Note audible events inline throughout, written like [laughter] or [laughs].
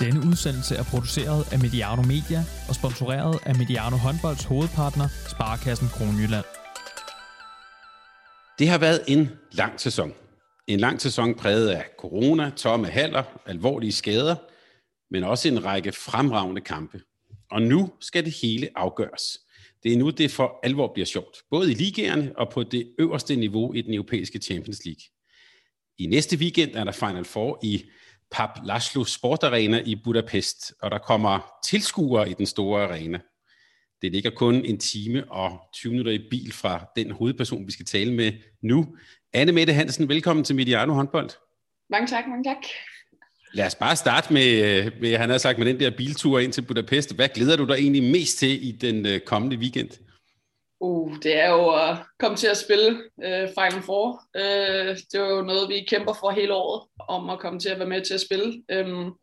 Denne udsendelse er produceret af Mediano Media og sponsoreret af Mediano Håndbolds hovedpartner, Sparkassen Kronjylland. Det har været en lang sæson. En lang sæson præget af corona, tomme haller, alvorlige skader, men også en række fremragende kampe. Og nu skal det hele afgøres. Det er nu, det for alvor bliver sjovt, både i ligerne og på det øverste niveau i den europæiske Champions League. I næste weekend er der Final Four i Pap Laszlo Sport Arena i Budapest, og der kommer tilskuere i den store arena. Det ligger kun en time og 20 minutter i bil fra den hovedperson, vi skal tale med nu. Anne Mette Hansen, velkommen til Mediano håndbold. Mange tak, mange tak. Lad os bare starte med, med, han har sagt, med den der biltur ind til Budapest. Hvad glæder du dig egentlig mest til i den øh, kommende weekend? Uh, det er jo at komme til at spille uh, Final Four. Uh, det er jo noget, vi kæmper for hele året, om at komme til at være med til at spille. Um,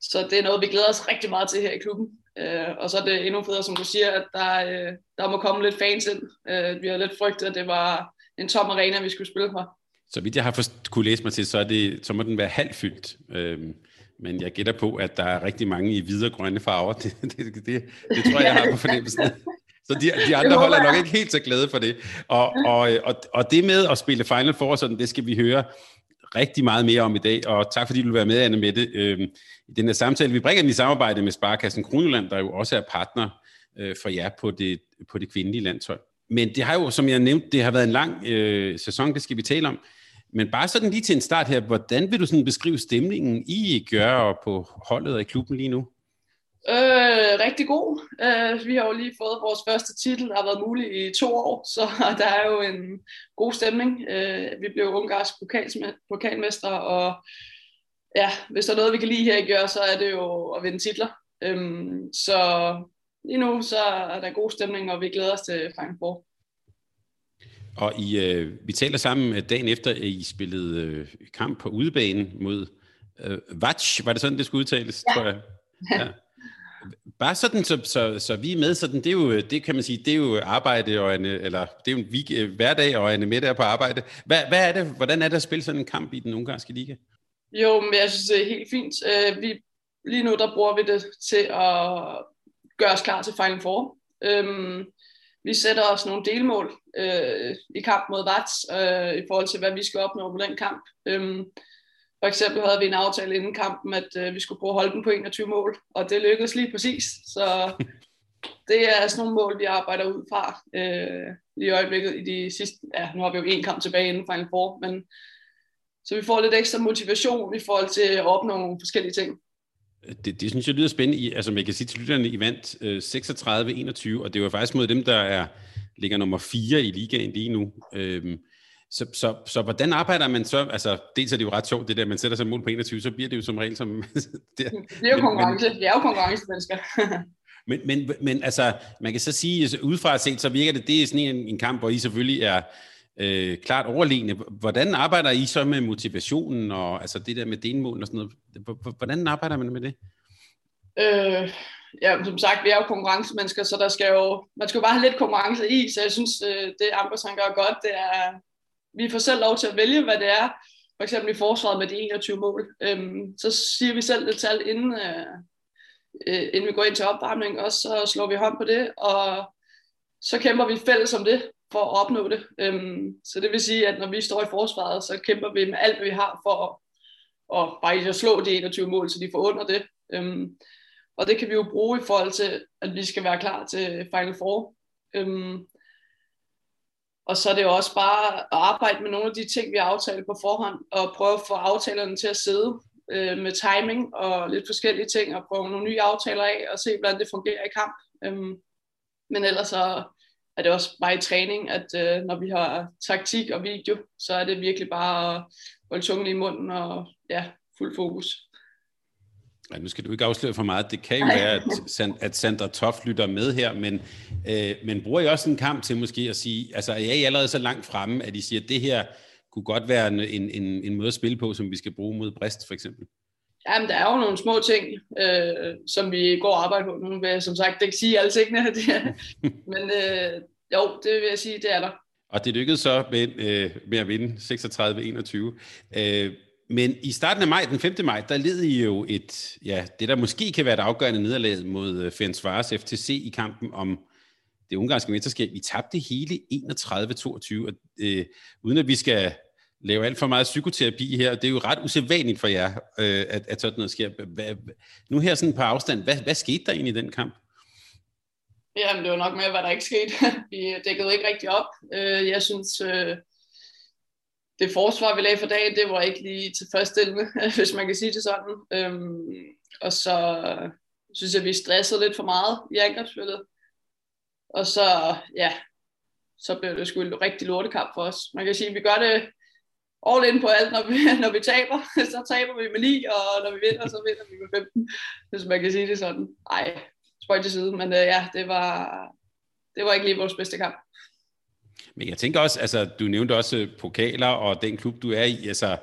så det er noget, vi glæder os rigtig meget til her i klubben. Uh, og så er det endnu federe, som du siger, at der, uh, der må komme lidt fans ind. Uh, vi har lidt frygtet, at det var en tom arena, vi skulle spille for. Så vidt jeg har forst- kunne læse mig til, så, er det, så må den være halvfyldt. Øhm, men jeg gætter på, at der er rigtig mange i hvide og grønne farver. Det, [laughs] det, det, det, det tror jeg, jeg har på fornemmelsen. [laughs] Så de, de andre hold er nok ikke helt så glade for det. Og, og, og, og det med at spille Final Four, sådan, det skal vi høre rigtig meget mere om i dag. Og tak fordi du vil være med, Anne Mette, øhm, i den her samtale. Vi bringer den i samarbejde med Sparkassen Kronjylland, der jo også er partner øh, for jer på det, på det kvindelige landshold. Men det har jo, som jeg nævnte, det har været en lang øh, sæson, det skal vi tale om. Men bare sådan lige til en start her, hvordan vil du sådan beskrive stemningen I gør og på holdet og i klubben lige nu? Øh, rigtig god. Øh, vi har jo lige fået vores første titel, der har været muligt i to år, så [laughs] der er jo en god stemning. Øh, vi blev ungarsk pokalmester, og ja, hvis der er noget, vi kan lide her i gør, så er det jo at vinde titler. Øh, så lige nu så er der god stemning, og vi glæder os til Four. Og I, øh, vi taler sammen øh, dagen efter, at I spillede øh, kamp på udebanen mod øh, Vatch. Var det sådan, det skulle udtales, ja. tror jeg? [laughs] Ja. Bare sådan, så, så, så vi er med, sådan, det er jo, det kan man sige, det er jo arbejde, og en, eller det er jo en week, øh, hverdag, og en med der på arbejde. Hvad, hvad er det, hvordan er det at spille sådan en kamp i den ungarske liga? Jo, men jeg synes, det er helt fint. Øh, vi, lige nu, der bruger vi det til at gøre os klar til Final Four. Øhm, vi sætter os nogle delmål øh, i kamp mod Vats øh, i forhold til, hvad vi skal opnå på den kamp. Øhm, for eksempel havde vi en aftale inden kampen, at øh, vi skulle prøve at holde den på 21 mål, og det lykkedes lige præcis. Så [laughs] det er sådan nogle mål, vi arbejder ud fra øh, i øjeblikket i de sidste, ja, nu har vi jo en kamp tilbage inden Final Four, men så vi får lidt ekstra motivation i forhold til at opnå nogle forskellige ting. Det, det synes jeg lyder spændende. I, altså man kan sige til lytterne, I vandt øh, 36-21, og det var faktisk mod dem, der er, ligger nummer 4 i ligaen lige nu. Øhm, så, så, så hvordan arbejder man så? Altså, dels er det jo ret sjovt, det der, man sætter sig mål på 21, så bliver det jo som regel som... [laughs] det, det er jo konkurrence. Men, det er jo konkurrencemennesker. [laughs] men, men, men altså, man kan så sige, altså, udefra set, så virker det, det er sådan en, en kamp, hvor I selvfølgelig er øh, klart overlegne. Hvordan arbejder I så med motivationen, og altså det der med delmål og sådan noget? Hvordan arbejder man med det? Øh, ja, som sagt, vi er jo konkurrencemennesker, så der skal jo, man skal jo bare have lidt konkurrence i, så jeg synes, øh, det Ambers han gør godt, det er, vi får selv lov til at vælge, hvad det er, for eksempel i forsvaret med de 21 mål. Øhm, så siger vi selv det tal, inden, øh, øh, inden vi går ind til opvarmning, og så slår vi hånd på det, og så kæmper vi fælles om det, for at opnå det. Øhm, så det vil sige, at når vi står i forsvaret, så kæmper vi med alt, hvad vi har for at, og bare at slå de 21 mål, så de får under det. Øhm, og det kan vi jo bruge i forhold til, at vi skal være klar til Final Four. Øhm, og så er det jo også bare at arbejde med nogle af de ting, vi har aftalt på forhånd, og prøve at få aftalerne til at sidde øh, med timing og lidt forskellige ting, og prøve nogle nye aftaler af, og se, hvordan det fungerer i kamp. Øhm, men ellers så er det også bare i træning, at øh, når vi har taktik og video, så er det virkelig bare at holde tungen i munden og ja, fuld fokus. Ja, nu skal du ikke afsløre for meget. Det kan jo være, at, at Sandra Toft lytter med her, men, øh, men bruger I også en kamp til måske at sige, altså er I allerede så langt fremme, at I siger, at det her kunne godt være en, en, en måde at spille på, som vi skal bruge mod Brest for eksempel? Jamen, der er jo nogle små ting, øh, som vi går og arbejder på. Nu vil jeg som sagt ikke sige alle tingene, [laughs] det er, men øh, jo, det vil jeg sige, det er der. Og det lykkedes så med, øh, med at vinde 36-21. Øh, men i starten af maj, den 5. maj, der led I jo et, ja, det der måske kan være et afgørende nederlag mod øh, Ferencvaros FTC i kampen om det ungarske mesterskab. I tabte hele 31-22, øh, uden at vi skal lave alt for meget psykoterapi her. Det er jo ret usædvanligt for jer, øh, at, at sådan noget sker. Hvad, nu her sådan på afstand, hvad, hvad skete der egentlig i den kamp? Jamen, det var nok med, hvad der ikke skete. [laughs] vi dækkede ikke rigtig op. Øh, jeg synes, øh, det forsvar, vi lagde for dagen, det var ikke lige tilfredsstillende, [laughs] hvis man kan sige det sådan. Øhm, og så synes jeg, vi stressede lidt for meget i angrebsspillet. Og så, ja, så blev det sgu en rigtig lortekamp for os. Man kan sige, at vi gør det all in på alt, når vi, [laughs] når vi taber. [laughs] Så taber vi med 9, og når vi vinder, så vinder vi med 15. Hvis man kan sige det sådan. Ej, spøj til side. Men øh, ja, det var, det var ikke lige vores bedste kamp. Men jeg tænker også, altså du nævnte også øh, pokaler og den klub, du er i, altså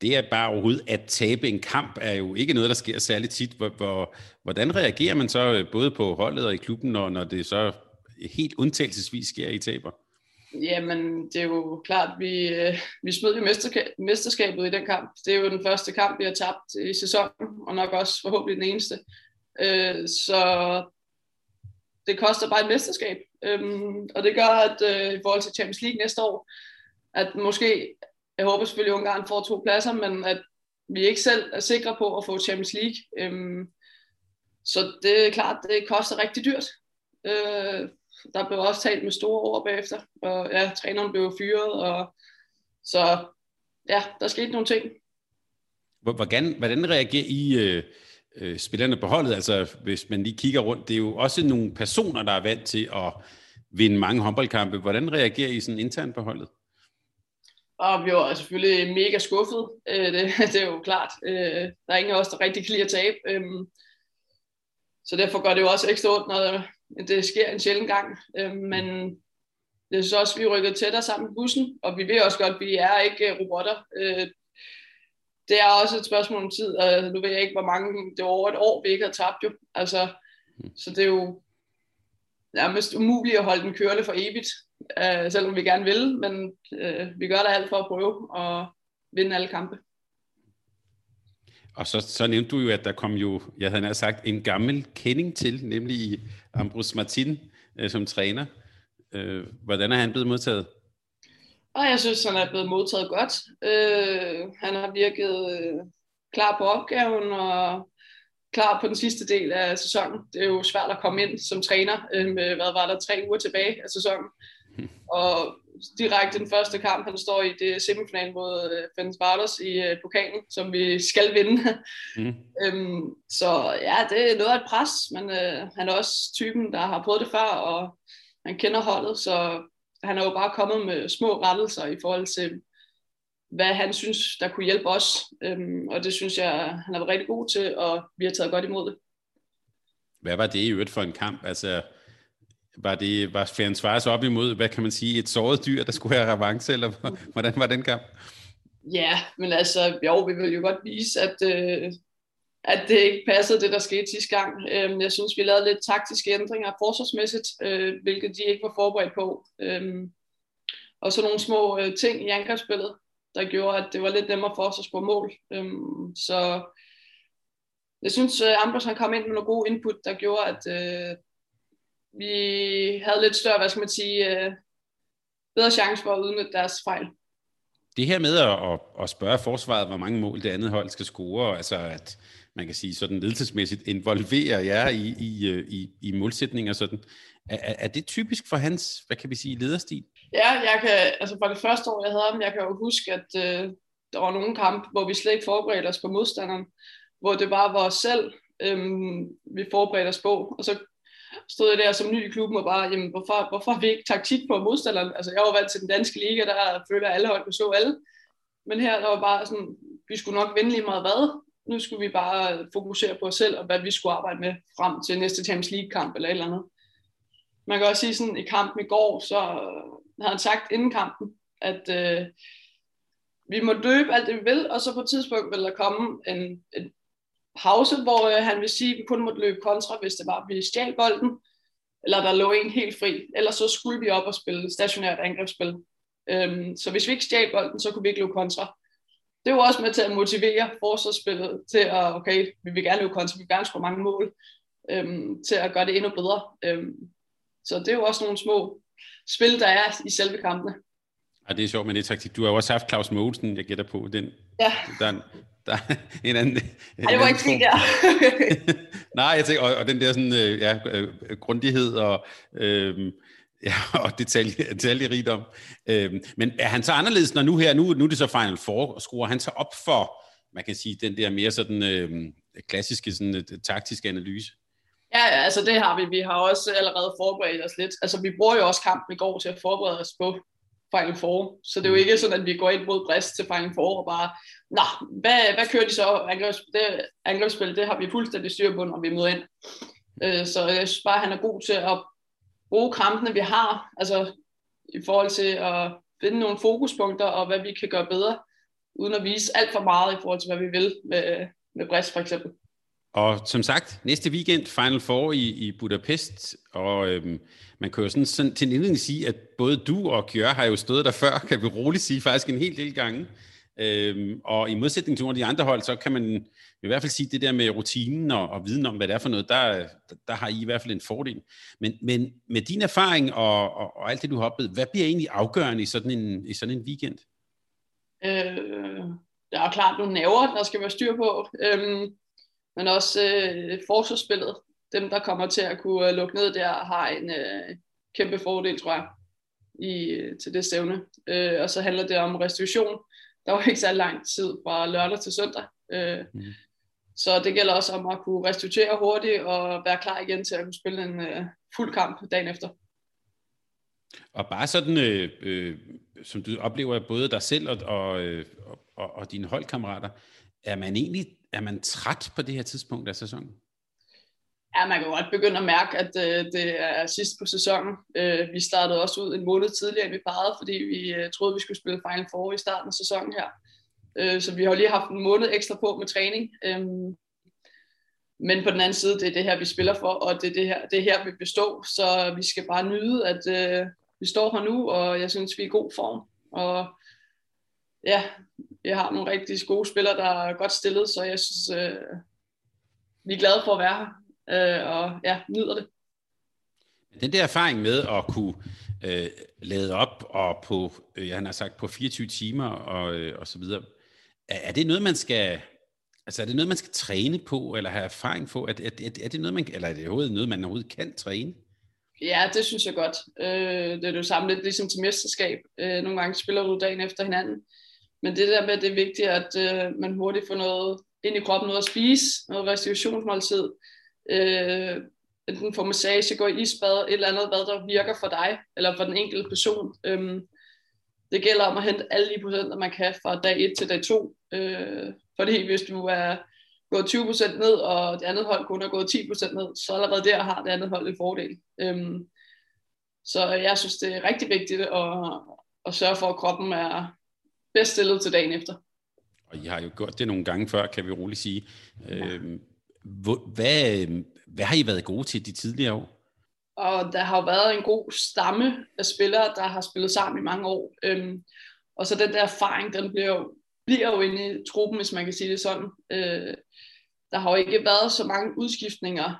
det er bare overhovedet at tabe en kamp, er jo ikke noget, der sker særlig tit. Hvor, hvor, hvordan reagerer man så øh, både på holdet og i klubben, når, når det så helt undtagelsesvis sker i taber? Jamen, det er jo klart, vi, øh, vi smed jo mesterskabet i den kamp. Det er jo den første kamp, vi har tabt i sæsonen, og nok også forhåbentlig den eneste. Så det koster bare et mesterskab. Øhm, og det gør, at øh, i forhold til Champions League næste år, at måske, jeg håber selvfølgelig, at Ungarn får to pladser, men at vi ikke selv er sikre på at få Champions League. Øhm, så det er klart, det koster rigtig dyrt. Øh, der blev også talt med store ord bagefter, og ja, træneren blev fyret, og så ja, der skete nogle ting. Hvordan, hvordan reagerer I øh, øh, spillerne på holdet? Altså, hvis man lige kigger rundt, det er jo også nogle personer, der er vant til at vinde mange håndboldkampe. Hvordan reagerer I sådan internt på holdet? Og vi var selvfølgelig mega skuffet. Øh, det, [laughs] det er jo klart. Øh, der er ingen af os, der rigtig kan lide at tabe. Øh, så derfor gør det jo også ekstra ondt, når det sker en sjældent gang. Øh, men det er så også, at vi rykker tættere sammen med bussen, og vi ved også godt, at vi er ikke robotter. Øh, det er også et spørgsmål om tid, og nu ved jeg ikke, hvor mange, det var over et år, vi ikke har tabt jo. Altså, så det er jo nærmest umuligt at holde den kørende for evigt, øh, selvom vi gerne vil, men øh, vi gør da alt for at prøve at vinde alle kampe. Og så, så nævnte du jo, at der kom jo, jeg havde nær sagt, en gammel kending til, nemlig Ambrose Martin øh, som træner. Øh, hvordan er han blevet modtaget? Og jeg synes, han er blevet modtaget godt. Øh, han har virket øh, klar på opgaven og klar på den sidste del af sæsonen. Det er jo svært at komme ind som træner øh, med, hvad var der, tre uger tilbage af sæsonen. Og direkte den første kamp, han står i, det semifinalen mod øh, Bartos i øh, pokalen, som vi skal vinde. Mm. [laughs] øhm, så ja, det er noget af et pres, men øh, han er også typen, der har prøvet det før, og han kender holdet, så han er jo bare kommet med små rettelser i forhold til, hvad han synes, der kunne hjælpe os. Øhm, og det synes jeg, han har været rigtig god til, og vi har taget godt imod det. Hvad var det i øvrigt for en kamp? Altså, var det var Ferenc Svares op imod, hvad kan man sige, et såret dyr, der skulle have revanche, eller [laughs] hvordan var den kamp? Ja, men altså, jo, vi vil jo godt vise, at, øh, at det ikke passede det, der skete sidste gang. Øhm, jeg synes, vi lavede lidt taktiske ændringer forsvarsmæssigt, øh, hvilket de ikke var forberedt på. Øhm, og så nogle små øh, ting i angrebsspillet, der gjorde, at det var lidt nemmere for os at spore mål. Øhm, så jeg synes, øh, at Ambros han kom ind med nogle gode input, der gjorde, at øh, vi havde lidt større, hvad skal man sige, øh, bedre chance for at udnytte deres fejl. Det her med at, at spørge forsvaret, hvor mange mål det andet hold skal score, altså at man kan sige sådan ledelsesmæssigt involverer jer i, i, øh, i, i målsætninger sådan, er, er det typisk for hans, hvad kan vi sige, lederstil? Ja, jeg kan, altså for det første år, jeg havde ham, jeg kan jo huske, at øh, der var nogle kampe, hvor vi slet ikke forberedte os på modstanderen, hvor det bare var os selv, øh, vi forberedte os på, og så stod jeg der som ny i klubben og bare, jamen hvorfor, hvorfor har vi ikke taktik på modstanderen? Altså jeg var valgt til den danske liga, der føler alle hold kunne så alle. Men her der var bare sådan, vi skulle nok vinde lige meget hvad. Nu skulle vi bare fokusere på os selv, og hvad vi skulle arbejde med frem til næste Champions League-kamp eller et eller andet. Man kan også sige sådan, i kampen i går, så havde han sagt inden kampen, at øh, vi må døbe alt det, vi vil, og så på et tidspunkt vil der komme en, en pause, hvor øh, han vil sige, at vi kun måtte løbe kontra, hvis det var, at vi stjal bolden, eller der lå en helt fri. Ellers så skulle vi op og spille stationært angrebsspil. Øhm, så hvis vi ikke stjal bolden, så kunne vi ikke løbe kontra det er jo også med til at motivere forsvarsspillet til at, okay, vi vil gerne løbe kontra, vi vil gerne score mange mål, øhm, til at gøre det endnu bedre. Øhm, så det er jo også nogle små spil, der er i selve kampene. Ja, det er sjovt med det taktik. Du har jo også haft Claus Mogensen, jeg gætter på. Den, ja. Der, der en anden... En Ej, det var ikke fint, ja. [laughs] Nej, jeg tænker, og, og den der sådan, øh, ja, øh, grundighed og, øh, [laughs] ja, og detalje, detaljerigdom. Øh, men er han så anderledes, når nu her, nu, nu er det så Final Four, skruer han så op for, man kan sige, den der mere sådan øh, klassiske sådan, øh, taktiske analyse? Ja, altså det har vi. Vi har også allerede forberedt os lidt. Altså vi bruger jo også kampen i går til at forberede os på Final Four. Så det er jo ikke sådan, at vi går ind mod Brest til Final Four og bare, nå, hvad, hvad kører de så? Angrebsspil, det, angrebsspil, det har vi fuldstændig styr på, når vi møder ind. Øh, så jeg synes bare, at han er god til at bruge kampene, vi har, altså i forhold til at finde nogle fokuspunkter og hvad vi kan gøre bedre, uden at vise alt for meget i forhold til, hvad vi vil med, med Brest for eksempel. Og som sagt, næste weekend Final Four i, i Budapest, og øhm, man kan jo sådan, sådan til en indledning sige, at både du og Kjør har jo stået der før, kan vi roligt sige, faktisk en hel del gange. Øhm, og i modsætning til nogle af de andre hold, så kan man i hvert fald sige, det der med rutinen og, og viden om, hvad det er for noget, der, der har I i hvert fald en fordel. Men, men med din erfaring og, og, og alt det, du har oplevet, hvad bliver egentlig afgørende i sådan en, i sådan en weekend? Øh, der er klart nogle nerver, der skal være styr på. øhm, men også øh, forsvarsspillet. Dem, der kommer til at kunne øh, lukke ned der, har en øh, kæmpe fordel, tror jeg, i, øh, til det stævne. Øh, og så handler det om restitution. Der var ikke så lang tid fra lørdag til søndag. Øh, mm. Så det gælder også om at kunne restituere hurtigt og være klar igen til at kunne spille en øh, fuld kamp dagen efter. Og bare sådan, øh, øh, som du oplever både dig selv og, og, øh, og, og dine holdkammerater, er man egentlig er man træt på det her tidspunkt af sæsonen? Ja, man kan godt begynde at mærke, at øh, det er sidst på sæsonen. Øh, vi startede også ud en måned tidligere, end vi plejede, fordi vi øh, troede, vi skulle spille Final Four i starten af sæsonen her. Øh, så vi har lige haft en måned ekstra på med træning. Øh, men på den anden side, det er det her, vi spiller for, og det er, det her, det er her, vi består. Så vi skal bare nyde, at øh, vi står her nu, og jeg synes, vi er i god form. Og ja, vi har nogle rigtig gode spillere, der er godt stillet, så jeg synes, øh, vi er glade for at være her, øh, og ja, nyder det. Den der erfaring med at kunne øh, lade op og på, øh, jeg har sagt, på 24 timer og, øh, og så videre, er, er det noget, man skal, altså er det noget, man skal træne på, eller have erfaring på? Er, er, er, er det noget, man, eller er det overhovedet noget, man overhovedet kan træne? Ja, det synes jeg godt. Øh, det er jo samme lidt ligesom til mesterskab. Øh, nogle gange spiller du dagen efter hinanden. Men det der med, det er vigtigt, at øh, man hurtigt får noget ind i kroppen, noget at spise, noget restitutionsmåltid, øh, enten få massage, går i isbad, et eller andet, hvad der virker for dig, eller for den enkelte person. Øhm, det gælder om at hente alle de procenter, man kan fra dag 1 til dag 2. Øh, fordi hvis du er gået 20% ned, og det andet hold kun er gået 10% ned, så allerede der har det andet hold en fordel. Øhm, så jeg synes, det er rigtig vigtigt at, at sørge for, at kroppen er, bedst stillet til dagen efter. Og I har jo gjort det nogle gange før, kan vi roligt sige. Ja. Øhm, hvad, hvad har I været gode til de tidligere år? Og der har jo været en god stamme af spillere, der har spillet sammen i mange år. Øhm, og så den der erfaring, den bliver jo, bliver jo inde i truppen, hvis man kan sige det sådan. Øh, der har jo ikke været så mange udskiftninger,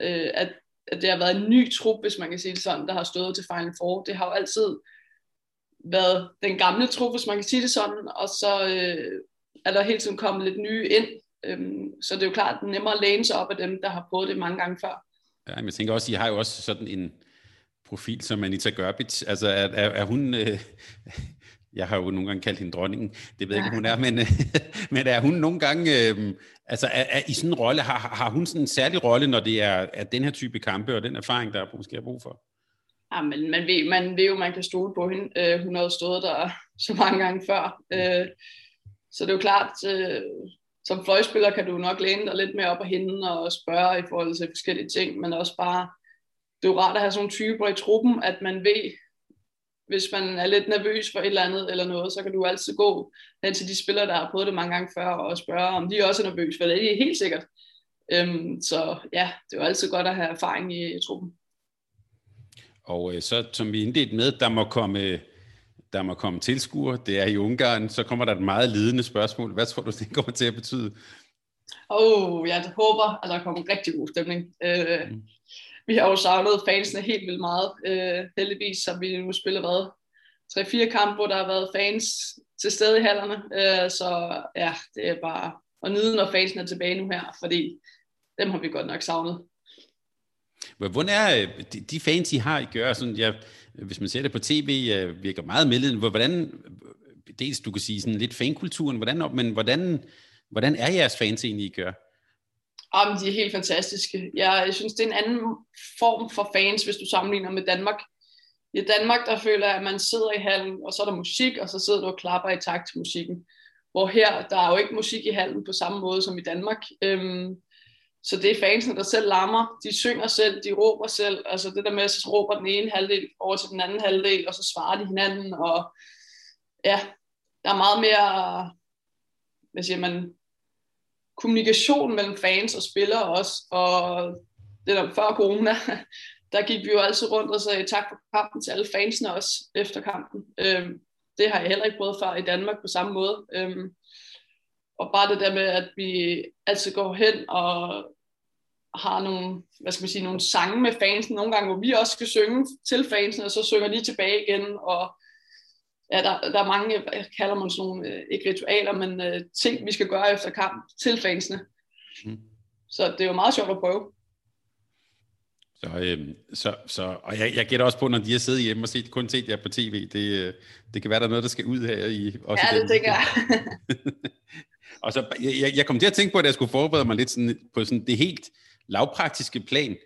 øh, at, at det har været en ny trup, hvis man kan sige det sådan, der har stået til Final Four. Det har jo altid været den gamle trup, hvis man kan sige det sådan, og så øh, er der hele tiden kommet lidt nye ind. Øhm, så det er jo klart, er nemmere at læne sig op af dem, der har prøvet det mange gange før. Ja, men jeg tænker også, I har jo også sådan en profil som Anita Gørbit. Altså er, er, er hun... Øh, [laughs] jeg har jo nogle gange kaldt hende dronningen, det ved jeg ikke, hun er, men, [laughs] men er hun nogle gange, øh, altså er, er, i sådan en rolle, har, har hun sådan en særlig rolle, når det er, er den her type kampe, og den erfaring, der er måske er brug for? Ja, men man ved, man ved jo, man kan stole på hende. Øh, hun har jo stået der så mange gange før. Øh, så det er jo klart, øh, som fløjspiller kan du nok læne dig lidt mere op af hende og spørge i forhold til forskellige ting, men også bare, det er jo rart at have sådan nogle typer i truppen, at man ved, hvis man er lidt nervøs for et eller andet eller noget, så kan du altid gå hen til de spillere, der har prøvet det mange gange før, og spørge, om de også er nervøse, for det er helt sikkert. Øhm, så ja, det er jo altid godt at have erfaring i, i truppen. Og øh, så, som vi indledte med, der må komme der må komme tilskuere, det er i Ungarn, så kommer der et meget lidende spørgsmål. Hvad tror du, det kommer til at betyde? Åh, oh, jeg håber, at der kommer en rigtig god stemning. Øh, mm. Vi har jo savnet fansene helt vildt meget. Øh, heldigvis har vi nu spillet hvad? 3-4 kampe, hvor der har været fans til stede i hallerne. Øh, så ja, det er bare at nyde, når fansene er tilbage nu her, fordi dem har vi godt nok savnet. Hvordan er øh, de fans, I har, I gør? Sådan, ja, hvis man ser det på tv, øh, virker meget medleden. Hvordan, dels du kan sige sådan lidt fankulturen, hvordan, men hvordan, hvordan er jeres fans egentlig, I gør? Ah, Jamen, de er helt fantastiske. Jeg, jeg synes, det er en anden form for fans, hvis du sammenligner med Danmark. I Danmark, der føler jeg, at man sidder i hallen, og så er der musik, og så sidder du og klapper i takt til musikken. Hvor her, der er jo ikke musik i hallen på samme måde som i Danmark. Øhm, så det er fansene, der selv larmer. De synger selv, de råber selv. Altså det der med, at så råber den ene halvdel over til den anden halvdel, og så svarer de hinanden. Og ja, der er meget mere, hvad siger man, kommunikation mellem fans og spillere også. Og det der før corona, [laughs] der gik vi jo altid rundt og sagde tak for kampen til alle fansene også efter kampen. Øhm, det har jeg heller ikke prøvet før i Danmark på samme måde. Øhm, og bare det der med, at vi altid går hen og har nogle, hvad skal man sige, nogle sange med fansen nogle gange, hvor vi også skal synge til fansen, og så synger de tilbage igen, og ja, der, der er mange, jeg kalder man sådan nogle, øh, ikke ritualer, men uh, ting, vi skal gøre efter kamp til fansene. Mm. Så det er jo meget sjovt at prøve. Så, øh, så, så, og jeg, jeg gætter også på, når de har siddet hjemme og set, kun set jer på tv, det, øh, det kan være, der er noget, der skal ud her. I, også ja, det tænker jeg. [laughs] og så, jeg, jeg kom til at tænke på, at jeg skulle forberede mig lidt sådan, på sådan det helt lavpraktiske plan.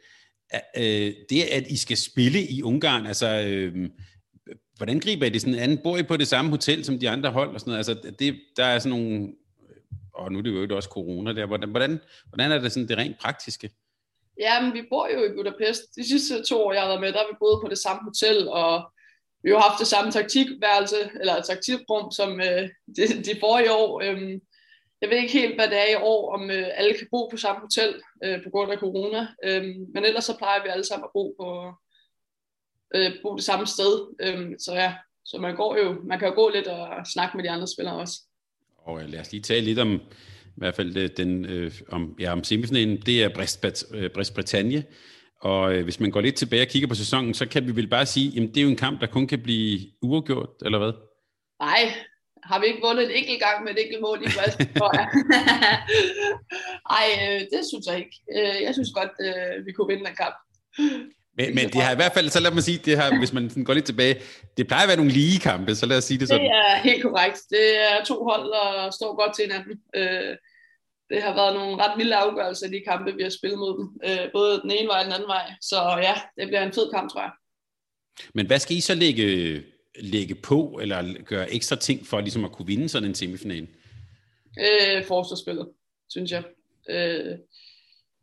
Øh, det, at I skal spille i Ungarn, altså... Øh, hvordan griber I det sådan an? Bor I på det samme hotel som de andre hold og sådan noget? Altså, det, der er sådan nogle, øh, og nu er det jo også corona der, hvordan, hvordan, hvordan er det sådan det rent praktiske? Ja, men vi bor jo i Budapest. De sidste to år, jeg har været med, der har vi boet på det samme hotel, og vi har haft det samme taktikværelse, eller taktikrum, som øh, de, de forrige år. Øhm, jeg ved ikke helt, hvad det er i år, om øh, alle kan bo på samme hotel øh, på grund af corona. Øhm, men ellers så plejer vi alle sammen at bo på, øh, bo det samme sted. Øhm, så ja, så man, går jo, man kan jo gå lidt og snakke med de andre spillere også. Og lad os lige tale lidt om, i hvert fald øh, den, øh, om, ja, om semifinalen, det er Brest, øh. Og øh, hvis man går lidt tilbage og kigger på sæsonen, så kan vi vel bare sige, at det er jo en kamp, der kun kan blive uafgjort, eller hvad? Nej, har vi ikke vundet en enkelt gang med et enkelt mål i jeg. [laughs] Ej, øh, det synes jeg ikke. Øh, jeg synes godt, øh, vi kunne vinde den kamp. Men, men det har i hvert fald, så lad mig sige, det har, hvis man går lidt tilbage, det plejer at være nogle lige kampe, så lad os sige det sådan. Det er helt korrekt. Det er to hold, der står godt til hinanden. Øh, det har været nogle ret vilde afgørelser i de kampe, vi har spillet mod dem. Øh, både den ene vej og den anden vej. Så ja, det bliver en fed kamp, tror jeg. Men hvad skal I så lægge, lægge på, eller gøre ekstra ting for ligesom at kunne vinde sådan en semifinal? Øh, forsvarsspillet, synes jeg. Øh,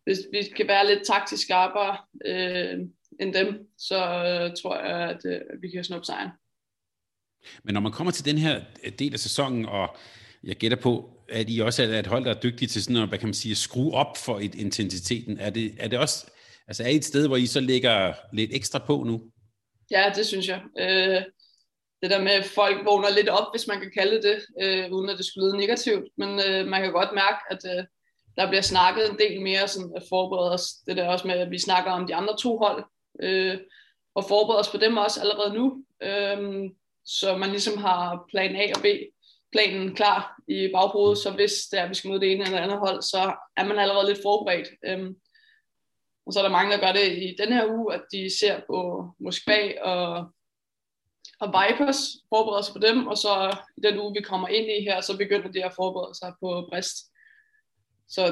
hvis vi skal være lidt taktisk skarpere, øh, end dem, så øh, tror jeg, at øh, vi kan snuppe sejren. Men når man kommer til den her del af sæsonen, og jeg gætter på, at I også er et hold, der er dygtige til sådan at, hvad kan man sige, at skrue op for et intensiteten. Er det, er det også, altså er I et sted, hvor I så lægger lidt ekstra på nu? Ja, det synes jeg. Øh, det der med, at folk vågner lidt op, hvis man kan kalde det, øh, uden at det skulle lyde negativt. Men øh, man kan godt mærke, at øh, der bliver snakket en del mere sådan at forberede os. Det der også med, at vi snakker om de andre to hold, øh, og forberede os på dem også allerede nu, øh, så man ligesom har plan A og B planen klar i baghovedet, så hvis det er, at vi skal møde det ene eller andet hold, så er man allerede lidt forberedt. Øh, og så er der mange, der gør det i den her uge, at de ser på Moskva og, har Vipers, forbereder sig på dem, og så i den uge, vi kommer ind i her, så begynder de at forberede sig på Brest. Så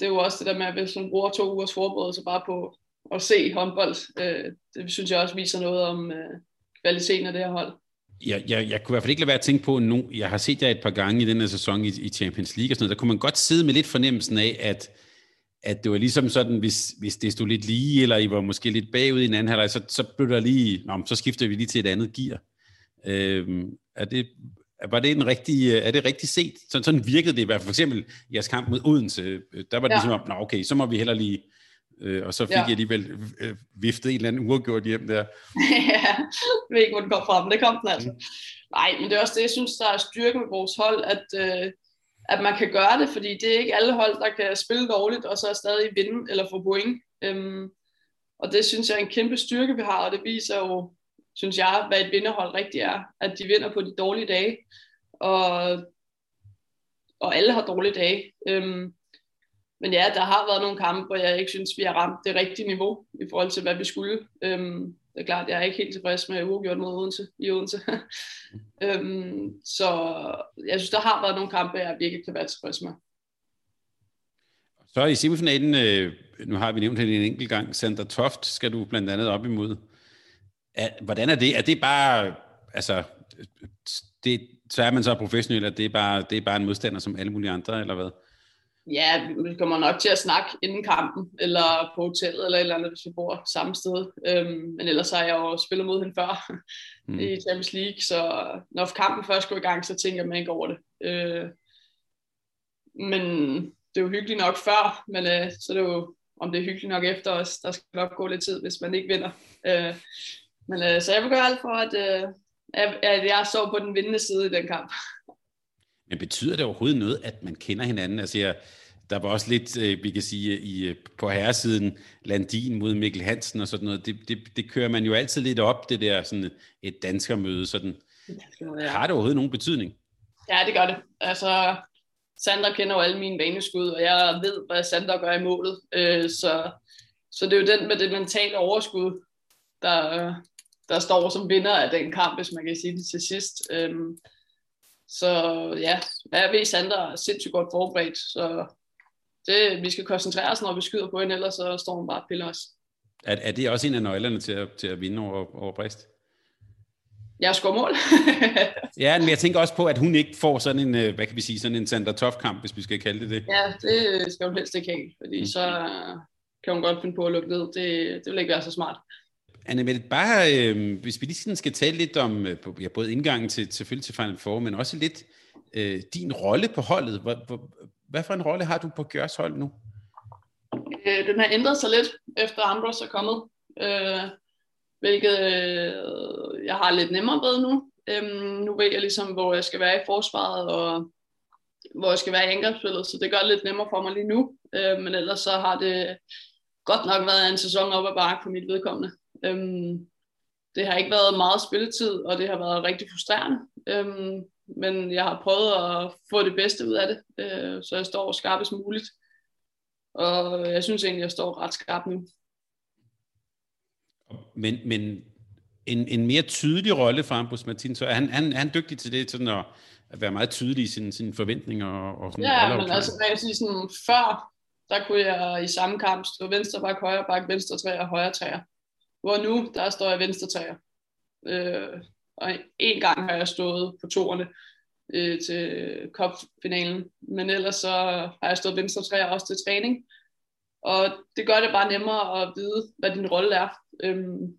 det er jo også det der med, at hvis man bruger to ugers forberedelse bare på at se håndbold, øh, det synes jeg også viser noget om øh, kvaliteten af det her hold. Jeg, jeg, jeg kunne i hvert fald ikke lade være at tænke på, nu, jeg har set jer et par gange i den her sæson i, i Champions League og sådan noget, der kunne man godt sidde med lidt fornemmelsen af, at, at det var ligesom sådan, hvis, hvis det stod lidt lige, eller I var måske lidt bagud i en anden halvleg, så, så blev der lige, nå, så skifter vi lige til et andet gear. Øhm, er det, var det en rigtig, er det rigtig set? Så, sådan virkede det i hvert fald. For eksempel jeres kamp mod Odense, øh, der var det ja. ligesom, nå okay, så må vi heller lige Øh, og så fik ja. jeg alligevel øh, viftet en eller anden uafgjort hjem der. [laughs] ja, jeg ved ikke, hvor den kom fra, men det kom den altså. Mm. Nej, men det er også det, jeg synes, der er styrke med vores hold, at, øh, at man kan gøre det, fordi det er ikke alle hold, der kan spille dårligt, og så stadig vinde eller få point. Øhm, og det synes jeg er en kæmpe styrke, vi har, og det viser jo, synes jeg, hvad et vinderhold rigtig er, at de vinder på de dårlige dage, og, og alle har dårlige dage. Øhm, men ja, der har været nogle kampe, hvor jeg ikke synes, vi har ramt det rigtige niveau i forhold til, hvad vi skulle. Øhm, det er klart, jeg er ikke helt tilfreds med uafgjort mod Odense i Odense. [laughs] øhm, så jeg synes, der har været nogle kampe, jeg virkelig kan være tilfreds med. Så i semifinalen, øh, nu har vi nævnt det en enkelt gang, Sandra Toft skal du blandt andet op imod. Er, hvordan er det? Er det bare, altså, det, så er man så professionel, at det er, bare, det er bare en modstander som alle mulige andre, eller hvad? Ja, vi kommer nok til at snakke inden kampen, eller på hotellet, eller et eller andet, hvis vi bor samme sted. Øhm, men ellers har jeg jo spillet mod hende før mm. i Champions League, så når kampen først går i gang, så tænker man ikke over det. Øh, men det er jo hyggeligt nok før, men øh, så er det jo, om det er hyggeligt nok efter os, der skal nok gå lidt tid, hvis man ikke vinder. Øh, men øh, så jeg vil gøre alt for, at, øh, at jeg står på den vindende side i den kamp. [laughs] Men betyder det overhovedet noget, at man kender hinanden? Altså, jeg, der var også lidt, øh, vi kan sige, i, øh, på herresiden, Landin mod Mikkel Hansen og sådan noget. Det, det, det kører man jo altid lidt op, det der sådan et danskermøde. Sådan. Ja. Har det overhovedet nogen betydning? Ja, det gør det. Altså, Sandra kender jo alle mine vaneskud, og jeg ved, hvad Sandra gør i målet. Øh, så, så det er jo den med det mentale overskud, der, der står som vinder af den kamp, hvis man kan sige det til sidst. Øhm, så ja, jeg ved, Sandra er sindssygt godt forberedt, så det, vi skal koncentrere os, når vi skyder på hende, ellers så står hun bare og piller os. Er, er det også en af nøglerne til at, til at vinde over, over Brist? Jeg scorer mål. [laughs] ja, men jeg tænker også på, at hun ikke får sådan en, øh, hvad kan vi sige, sådan en Sandra Toff-kamp, hvis vi skal kalde det det. Ja, det skal hun helst ikke have, fordi mm. så kan hun godt finde på at lukke ned. Det, det vil ikke være så smart. Anna Mette, bare øh, hvis vi lige sådan skal tale lidt om øh, ja, både indgangen til, selvfølgelig til Final Four, men også lidt øh, din rolle på holdet. Hvor, hvor, hvad for en rolle har du på Gørs hold nu? Øh, den har ændret sig lidt, efter Ambrose er kommet, øh, hvilket øh, jeg har lidt nemmere ved nu. Øh, nu ved jeg ligesom, hvor jeg skal være i forsvaret, og hvor jeg skal være i angrebsspillet, så det gør det lidt nemmere for mig lige nu. Øh, men ellers så har det godt nok været en sæson op ad bakke på mit vedkommende. Øhm, det har ikke været meget spilletid, og det har været rigtig frustrerende. Øhm, men jeg har prøvet at få det bedste ud af det, øh, så jeg står skarpest muligt. Og jeg synes egentlig, jeg står ret skarp nu. Men, men en, en mere tydelig rolle for Ambros Martin, så er han, han, han dygtig til det, sådan at, at være meget tydelig i sine, sine forventninger? Og, og sådan ja, men altså, jeg sige sådan, før, der kunne jeg i samme kamp stå venstre bak, højre bak, venstre træer og højre træer. Hvor nu, der står jeg venstre træer. Øh, og en gang har jeg stået på toerne øh, til kopfinalen, men ellers så har jeg stået venstre træer også til træning. Og det gør det bare nemmere at vide, hvad din rolle er. Øhm,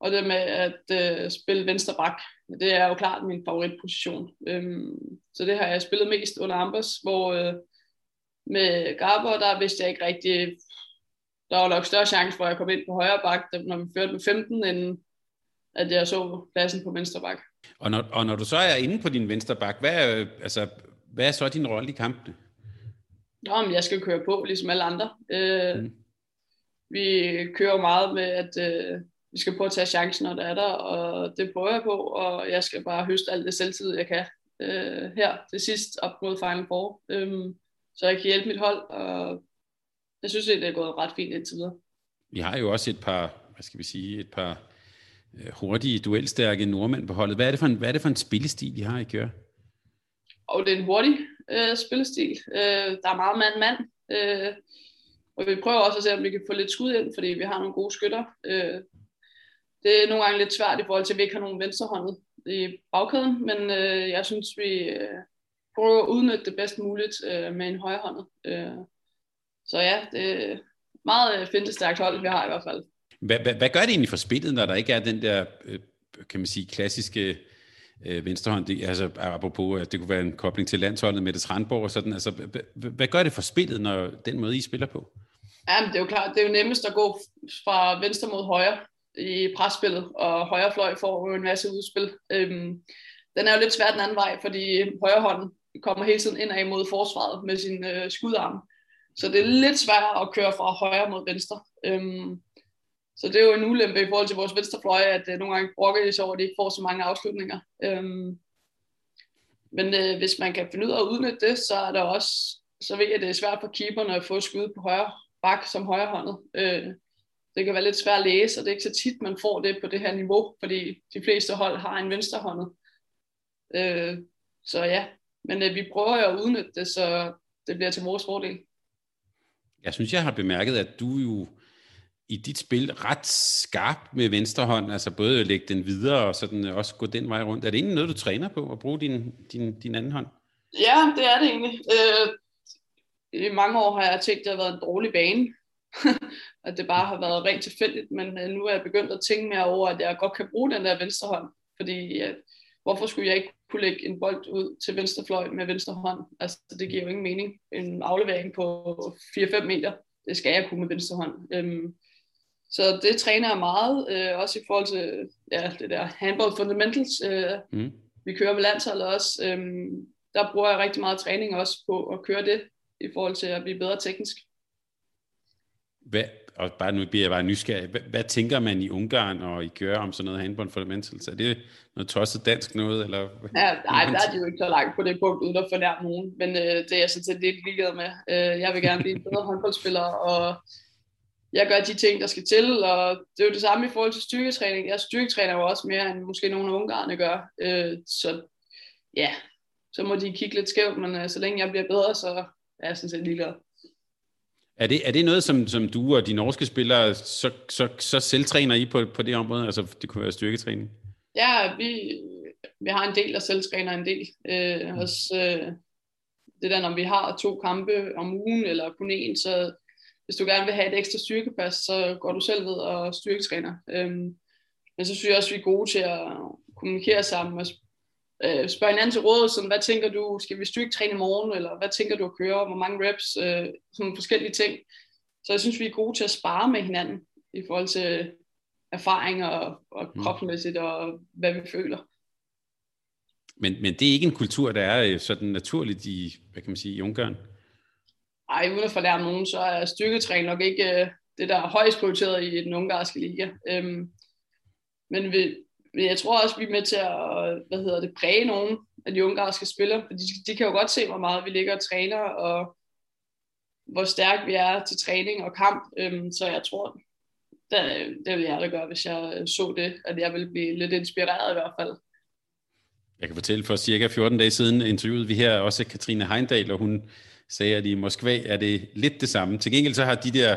og det med at øh, spille venstre bak, det er jo klart min favoritposition. Øhm, så det har jeg spillet mest under Ambers, hvor øh, med Garber, der vidste jeg ikke rigtig, der var nok større chance for, at jeg kom ind på højre bak, når vi førte med 15, end at jeg så pladsen på venstre bak. Og når, og når du så er inde på din venstre bak, hvad er, altså, hvad er så din rolle i kampene? Nå, jeg skal køre på, ligesom alle andre. Øh, mm. Vi kører meget med, at øh, vi skal prøve at tage chancen, når der er der, og det prøver jeg på, og jeg skal bare høste alt det selvtid, jeg kan øh, her til sidst op mod Final Four, øh, så jeg kan hjælpe mit hold, og jeg synes, det er gået ret fint indtil videre. Vi har jo også et par, hvad skal vi sige, et par øh, hurtige, duelstærke nordmænd på holdet. Hvad er det for en, hvad er det for en spillestil, I har i Køre? Og det er en hurtig øh, spillestil. Øh, der er meget mand-mand. Øh, og vi prøver også at se, om vi kan få lidt skud ind, fordi vi har nogle gode skytter. Øh, det er nogle gange lidt svært i forhold til, at vi ikke har nogen venstrehåndet i bagkæden, men øh, jeg synes, vi øh, prøver at udnytte det bedst muligt øh, med en højrehåndet. Øh, så ja, det er meget øh, fintestærkt hold, vi har i hvert fald. Hvad, hvad, hvad gør det egentlig for spillet, når der ikke er den der, øh, kan man sige, klassiske øh, venstrehånd, det, altså apropos, at det kunne være en kobling til landsholdet med det Strandborg og sådan, altså hvad, gør det for spillet, når den måde I spiller på? Jamen, det er jo klart, det er jo nemmest at gå fra venstre mod højre, i presspillet, og højre fløj får en masse udspil. Øhm, den er jo lidt svær den anden vej, fordi højre hånd kommer hele tiden ind mod forsvaret med sin øh, skudarm. Så det er lidt sværere at køre fra højre mod venstre. Øhm, så det er jo en ulempe i forhold til vores venstrefløj, at øh, nogle gange brokker de sig over, at de ikke får så mange afslutninger. Øhm, men øh, hvis man kan finde ud af at udnytte det, så er der også, så ved jeg, at det er svært for keeperne at få skud på højre bak som højrehåndet. Øh, det kan være lidt svært at læse, og det er ikke så tit, man får det på det her niveau, fordi de fleste hold har en venstrehåndet. Øh, så ja, men øh, vi prøver jo at udnytte det, så det bliver til vores fordel. Jeg synes, jeg har bemærket, at du jo i dit spil ret skarp med venstre hånd, altså både at lægge den videre og sådan øh, også gå den vej rundt. Er det egentlig noget, du træner på, at bruge din, din, din anden hånd? Ja, det er det egentlig. Øh, I mange år har jeg tænkt, at det har været en dårlig bane. [laughs] at det bare har været rent tilfældigt, men øh, nu er jeg begyndt at tænke mere over, at jeg godt kan bruge den der venstre hånd, fordi øh, hvorfor skulle jeg ikke kunne lægge en bold ud til venstre fløj med venstre hånd? Altså, det giver jo ingen mening. En aflevering på 4-5 meter, det skal jeg kunne med venstre hånd. Øhm, så det træner jeg meget, øh, også i forhold til ja, det der handball fundamentals. Øh, mm. Vi kører med landsholdet også. Øh, der bruger jeg rigtig meget træning også på at køre det, i forhold til at blive bedre teknisk. Hvad, og bare nu bliver jeg bare nysgerrig. Hvad, hvad tænker man i Ungarn og i gør om sådan noget handball fundamentals? Er det noget tosset dansk noget? Eller? Ja, nej, der er de jo ikke så langt på det punkt, uden at fornærme nogen. Men øh, det er jeg sådan set lidt ligeglad med. Øh, jeg vil gerne blive en bedre håndboldspiller, og jeg gør de ting, der skal til, og det er jo det samme i forhold til styrketræning. Jeg styrketræner jo også mere, end måske nogle af ungarerne gør. Øh, så ja, så må de kigge lidt skævt, men øh, så længe jeg bliver bedre, så er jeg sådan set ligeglad. Er det, er det noget, som, som du og de norske spillere så, så, så selvtræner i på, på det område? Altså det kunne være styrketræning? Ja, vi, vi har en del, der selvtræner en del. Øh, mm. også, øh, det der, når vi har to kampe om ugen, eller kun én, så hvis du gerne vil have et ekstra styrkepas, så går du selv ved og styrketræner. Øhm, men så synes jeg også, at vi er gode til at kommunikere sammen og øh, spørge hinanden til råd, sådan, hvad tænker du, skal vi styrketræne i morgen, eller hvad tænker du at køre, hvor mange reps, øh, sådan forskellige ting. Så jeg synes, vi er gode til at spare med hinanden i forhold til erfaring og, og mm. kropsmæssigt og hvad vi føler. Men, men det er ikke en kultur, der er øh, sådan naturligt i, hvad kan man sige, i Ungarn? ej, uden at forlære nogen, så er styrketræning nok ikke øh, det, der er højst prioriteret i den ungarske liga. Øhm, men vi, jeg tror også, vi er med til at hvad hedder det, præge nogen af de ungarske spillere, for de, de kan jo godt se, hvor meget vi ligger og træner, og hvor stærk vi er til træning og kamp. Øhm, så jeg tror, det, det ville jeg da gøre, hvis jeg så det, at jeg ville blive lidt inspireret i hvert fald. Jeg kan fortælle, for cirka 14 dage siden interviewede vi her også Katrine Heindal, og hun sagde, at i Moskva er det lidt det samme. Til gengæld så har de der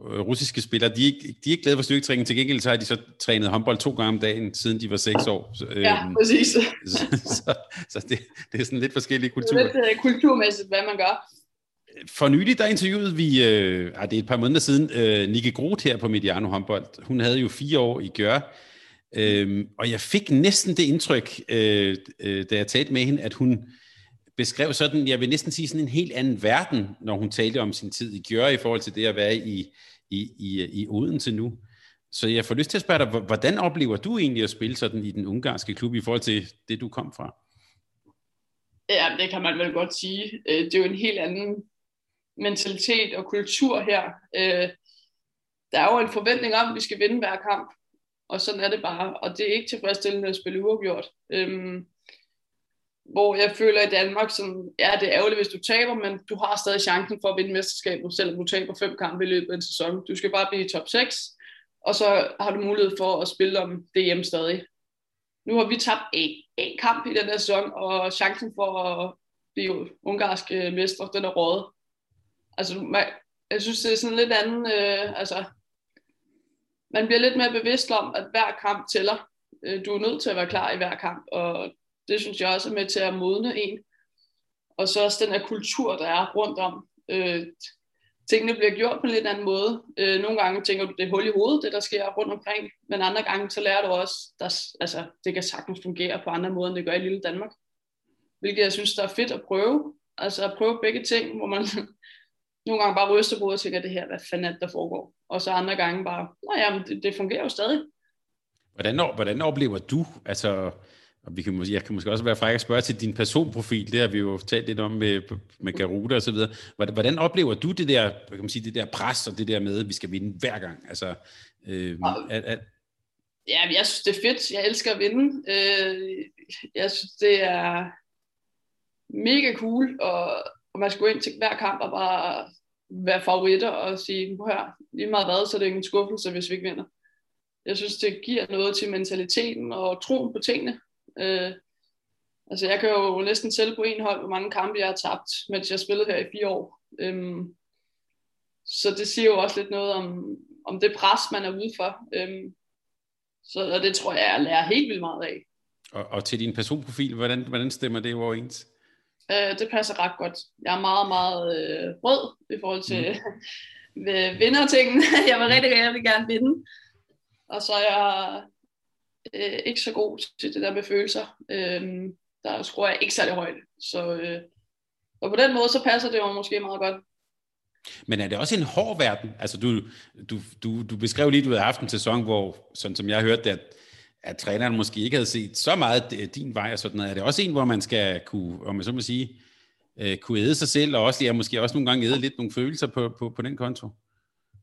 russiske spillere, de er, ikke, de er ikke glade for styrketræning. Til gengæld så har de så trænet håndbold to gange om dagen, siden de var seks år. Så, ja, øhm, præcis. [laughs] så, så, så det, det er sådan lidt forskellige kulturer. Det er lidt uh, kulturmæssigt, hvad man gør. For nylig, der interviewede vi, øh, det er et par måneder siden, øh, Nikke Groth her på Mediano håndbold. Hun havde jo fire år i Gør, øh, og jeg fik næsten det indtryk, øh, øh, da jeg talte med hende, at hun beskrev sådan, jeg vil næsten sige sådan en helt anden verden, når hun talte om sin tid i Gjør i forhold til det at være i, i, i, i Odense nu. Så jeg får lyst til at spørge dig, hvordan oplever du egentlig at spille sådan i den ungarske klub i forhold til det, du kom fra? Ja, det kan man vel godt sige. Øh, det er jo en helt anden mentalitet og kultur her. Øh, der er jo en forventning om, at vi skal vinde hver kamp, og sådan er det bare. Og det er ikke tilfredsstillende at spille uafgjort. Øhm, hvor jeg føler i Danmark, som, ja, det er ærgerligt, hvis du taber, men du har stadig chancen for at vinde mesterskabet, selvom du taber fem kampe i løbet af en sæson. Du skal bare blive i top 6, og så har du mulighed for at spille om DM stadig. Nu har vi tabt en, en kamp i den her sæson, og chancen for at blive ungarske mestre, den er rådet. Altså, man, jeg synes, det er sådan lidt anden, øh, altså, man bliver lidt mere bevidst om, at hver kamp tæller. Øh, du er nødt til at være klar i hver kamp, og det synes jeg også er med til at modne en. Og så også den her kultur, der er rundt om. Øh, tingene bliver gjort på en lidt anden måde. Øh, nogle gange tænker du, det er hul i hovedet, det der sker rundt omkring. Men andre gange, så lærer du også, at altså, det kan sagtens fungere på andre måder, end det gør i lille Danmark. Hvilket jeg synes, der er fedt at prøve. Altså at prøve begge ting, hvor man [laughs] nogle gange bare ryster på og tænker, det her, hvad fanden er det, der foregår? Og så andre gange bare, nej, ja, det, det fungerer jo stadig. Hvordan, hvordan oplever du, altså, og vi kan, jeg kan måske også være fræk at spørge til din personprofil, det har vi jo talt lidt om med, med Garuda og så videre. Hvordan oplever du det der, kan man sige, det der pres og det der med, at vi skal vinde hver gang? Altså, øh, at, at... Ja, jeg synes, det er fedt. Jeg elsker at vinde. Øh, jeg synes, det er mega cool, og, og man skal gå ind til hver kamp og bare være favoritter og sige, hør, lige meget hvad, så er det ingen skuffelse, hvis vi ikke vinder. Jeg synes, det giver noget til mentaliteten og troen på tingene. Øh, altså, jeg kan jo næsten selv på en hold, hvor mange kampe jeg har tabt, mens jeg spillede her i fire år. Øhm, så det siger jo også lidt noget om, om det pres, man er ude for. Øhm, så og det tror jeg, jeg lærer helt vildt meget af. Og, og til din personprofil, hvordan, hvordan stemmer det overens? Øh, det passer ret godt. Jeg er meget, meget øh, rød i forhold til mm. [laughs] vindertingen. [laughs] jeg vil rigtig gerne, gerne vinde. Og så er jeg øh, ikke så god til det der med følelser. Øh, der skruer jeg ikke særlig højt. Så, øh, og på den måde, så passer det jo måske meget godt. Men er det også en hård verden? Altså du, du, du, du beskrev lige, at du havde haft en sæson, hvor, sådan som jeg hørte det, at, at træneren måske ikke havde set så meget øh, din vej og sådan noget. Er det også en, hvor man skal kunne, om jeg så må sige, øh, kunne æde sig selv, og også, ja, måske også nogle gange æde lidt nogle følelser på, på, på den konto?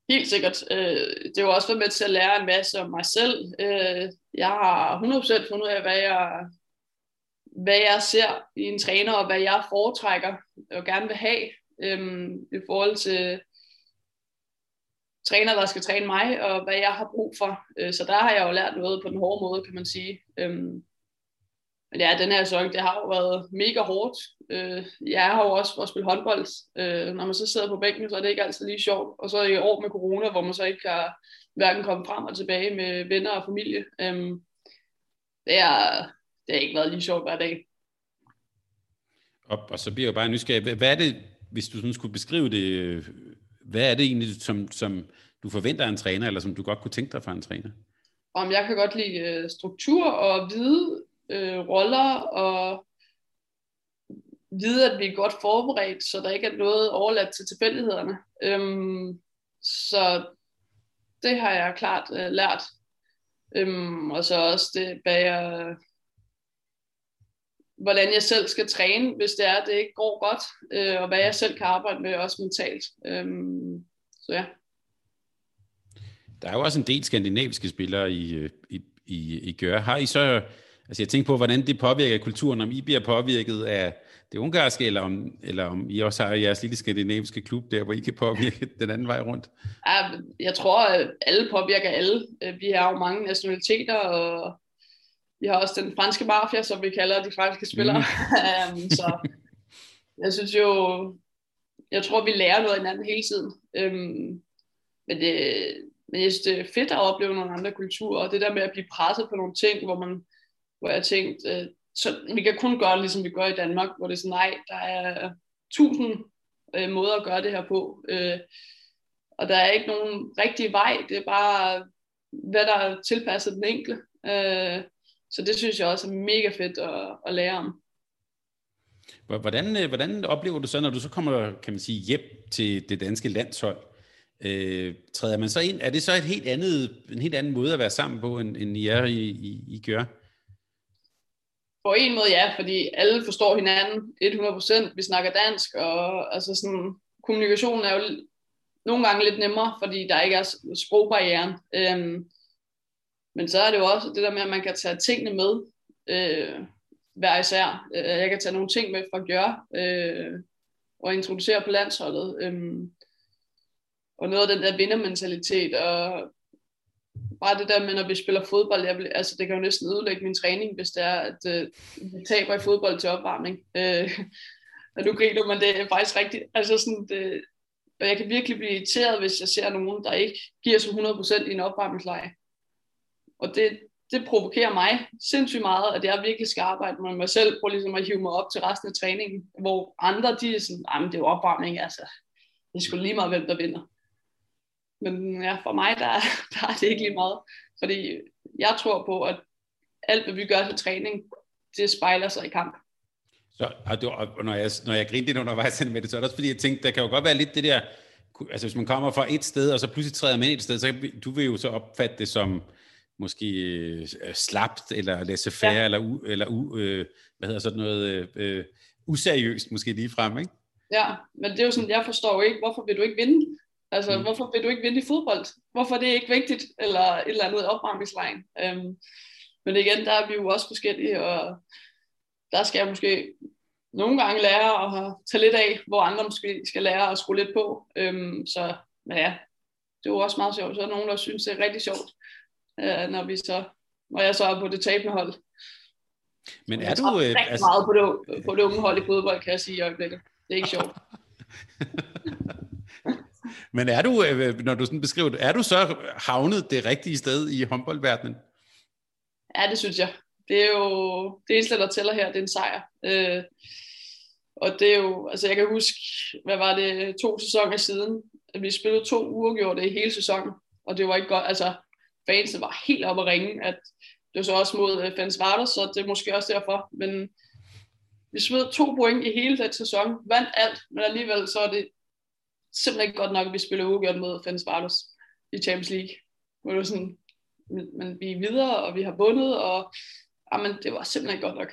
Helt sikkert. Øh, det har også været med til at lære en masse om mig selv. Øh, jeg har 100% fundet ud af, hvad jeg, hvad jeg ser i en træner, og hvad jeg foretrækker og gerne vil have øhm, i forhold til træner, der skal træne mig, og hvad jeg har brug for. Øh, så der har jeg jo lært noget på den hårde måde, kan man sige. Øhm, men ja, den her sæson, det har jo været mega hårdt. Øh, jeg har jo også for at spille håndbold. Øh, når man så sidder på bænken, så er det ikke altid lige sjovt. Og så i år med corona, hvor man så ikke kan hverken komme frem og tilbage med venner og familie. Øh, det, er, det har ikke været lige sjovt hver dag. Og, og så bliver jeg bare nysgerrig. Hvad er det, hvis du sådan skulle beskrive det, hvad er det egentlig, som, som du forventer af en træner, eller som du godt kunne tænke dig fra en træner? Om jeg kan godt lide øh, struktur og vide øh, roller og vide, at vi er godt forberedt, så der ikke er noget overladt til tilfældighederne. Øhm, så det har jeg klart øh, lært. Øhm, og så også det bag, hvordan jeg selv skal træne, hvis det er, at det ikke går godt, øh, og hvad jeg selv kan arbejde med, også mentalt. Øhm, så ja. Der er jo også en del skandinaviske spillere i, øh, i, i, i Gør. Har I så Altså jeg tænker på, hvordan det påvirker kulturen, om I bliver påvirket af det ungarske, eller om, eller om I også har jeres lille skandinaviske klub der, hvor I kan påvirke [laughs] den anden vej rundt? Jeg tror, at alle påvirker alle. Øh, vi har jo mange nationaliteter, og vi har også den franske mafia, som vi kalder de franske spillere. Mm. um, [laughs] så jeg synes jo, jeg tror, vi lærer noget af hinanden hele tiden. Um, men, det, men jeg synes, det er fedt at opleve nogle andre kulturer, og det der med at blive presset på nogle ting, hvor man hvor jeg tænkte, øh, så vi kan kun gøre ligesom vi gør i Danmark, hvor det er sådan, nej, der er tusind øh, måder at gøre det her på. Øh, og der er ikke nogen rigtig vej, det er bare, hvad der er tilpasset den enkelte. Øh, så det synes jeg også er mega fedt at, at lære om. Hvordan, øh, hvordan oplever du så, når du så kommer, kan man sige, hjem til det danske landshold? Øh, træder man så ind? Er det så et helt andet, en helt anden måde at være sammen på, end, end I er i, i, i gør? På en måde ja, fordi alle forstår hinanden 100%. Vi snakker dansk, og altså sådan, kommunikationen er jo nogle gange lidt nemmere, fordi der ikke er sprogbarrieren. Øhm, men så er det jo også det der med, at man kan tage tingene med øh, hver især. Øh, jeg kan tage nogle ting med fra Gjør øh, og introducere på landsholdet. Øh, og noget af den der vindermentalitet og bare det der med, når vi spiller fodbold, jeg vil, altså det kan jo næsten ødelægge min træning, hvis det er, at øh, vi taber i fodbold til opvarmning. Øh, [laughs] og nu griner man, det er faktisk rigtigt. Altså sådan, det, og jeg kan virkelig blive irriteret, hvis jeg ser nogen, der ikke giver sig 100% i en opvarmningsleje. Og det, det provokerer mig sindssygt meget, at jeg virkelig skal arbejde med mig selv, for ligesom at hive mig op til resten af træningen, hvor andre, de er sådan, det er jo opvarmning, altså, det er sgu lige meget, hvem der vinder. Men ja, for mig, der, [laughs] der er det ikke lige meget. Fordi jeg tror på, at alt, hvad vi gør til træning, det spejler sig i kamp. Så, og, du, og når, jeg, når jeg grinte lidt undervejs [laughs] med det, så er det også fordi, jeg tænkte, der kan jo godt være lidt det der, altså hvis man kommer fra et sted, og så pludselig træder man ind et sted, så du vil jo så opfatte det som, måske øh, slapt, eller laissez faire, ja. eller, u, eller u, øh, hvad hedder sådan noget, øh, øh, useriøst måske lige frem, ikke? Ja, men det er jo sådan, jeg forstår ikke, hvorfor vil du ikke vinde? Altså, mm. hvorfor vil du ikke vinde i fodbold? Hvorfor er det ikke vigtigt? Eller et eller andet opvarmningslejen? Øhm, men igen, der er vi jo også forskellige, og der skal jeg måske nogle gange lære at tage lidt af, hvor andre måske skal lære at skrue lidt på. Øhm, så men ja, det er jo også meget sjovt. Så er der nogen, der synes, det er rigtig sjovt, øh, når, vi så, når jeg så er på det tabende hold. Men er du... Øh, rigtig altså... meget på det, på det unge hold i fodbold, kan jeg sige i øjeblikket. Det er ikke sjovt. [laughs] Men er du, øh, øh, når du sådan beskriver det, er du så havnet det rigtige sted i håndboldverdenen? Ja, det synes jeg. Det er jo det eneste, der tæller her, det er en sejr. Øh, og det er jo, altså jeg kan huske, hvad var det, to sæsoner siden, at vi spillede to uger gjorde det i hele sæsonen, og det var ikke godt, altså fansene var helt oppe at ringe, at det var så også mod uh, Fans Varder, så det er måske også derfor, men vi smed to point i hele den sæson, vandt alt, men alligevel så er det simpelthen ikke godt nok, at vi spiller uafgjort mod Fans Vardos i Champions League. Hvor det var sådan, men, vi er videre, og vi har vundet, og ah, jamen, det var simpelthen ikke godt nok.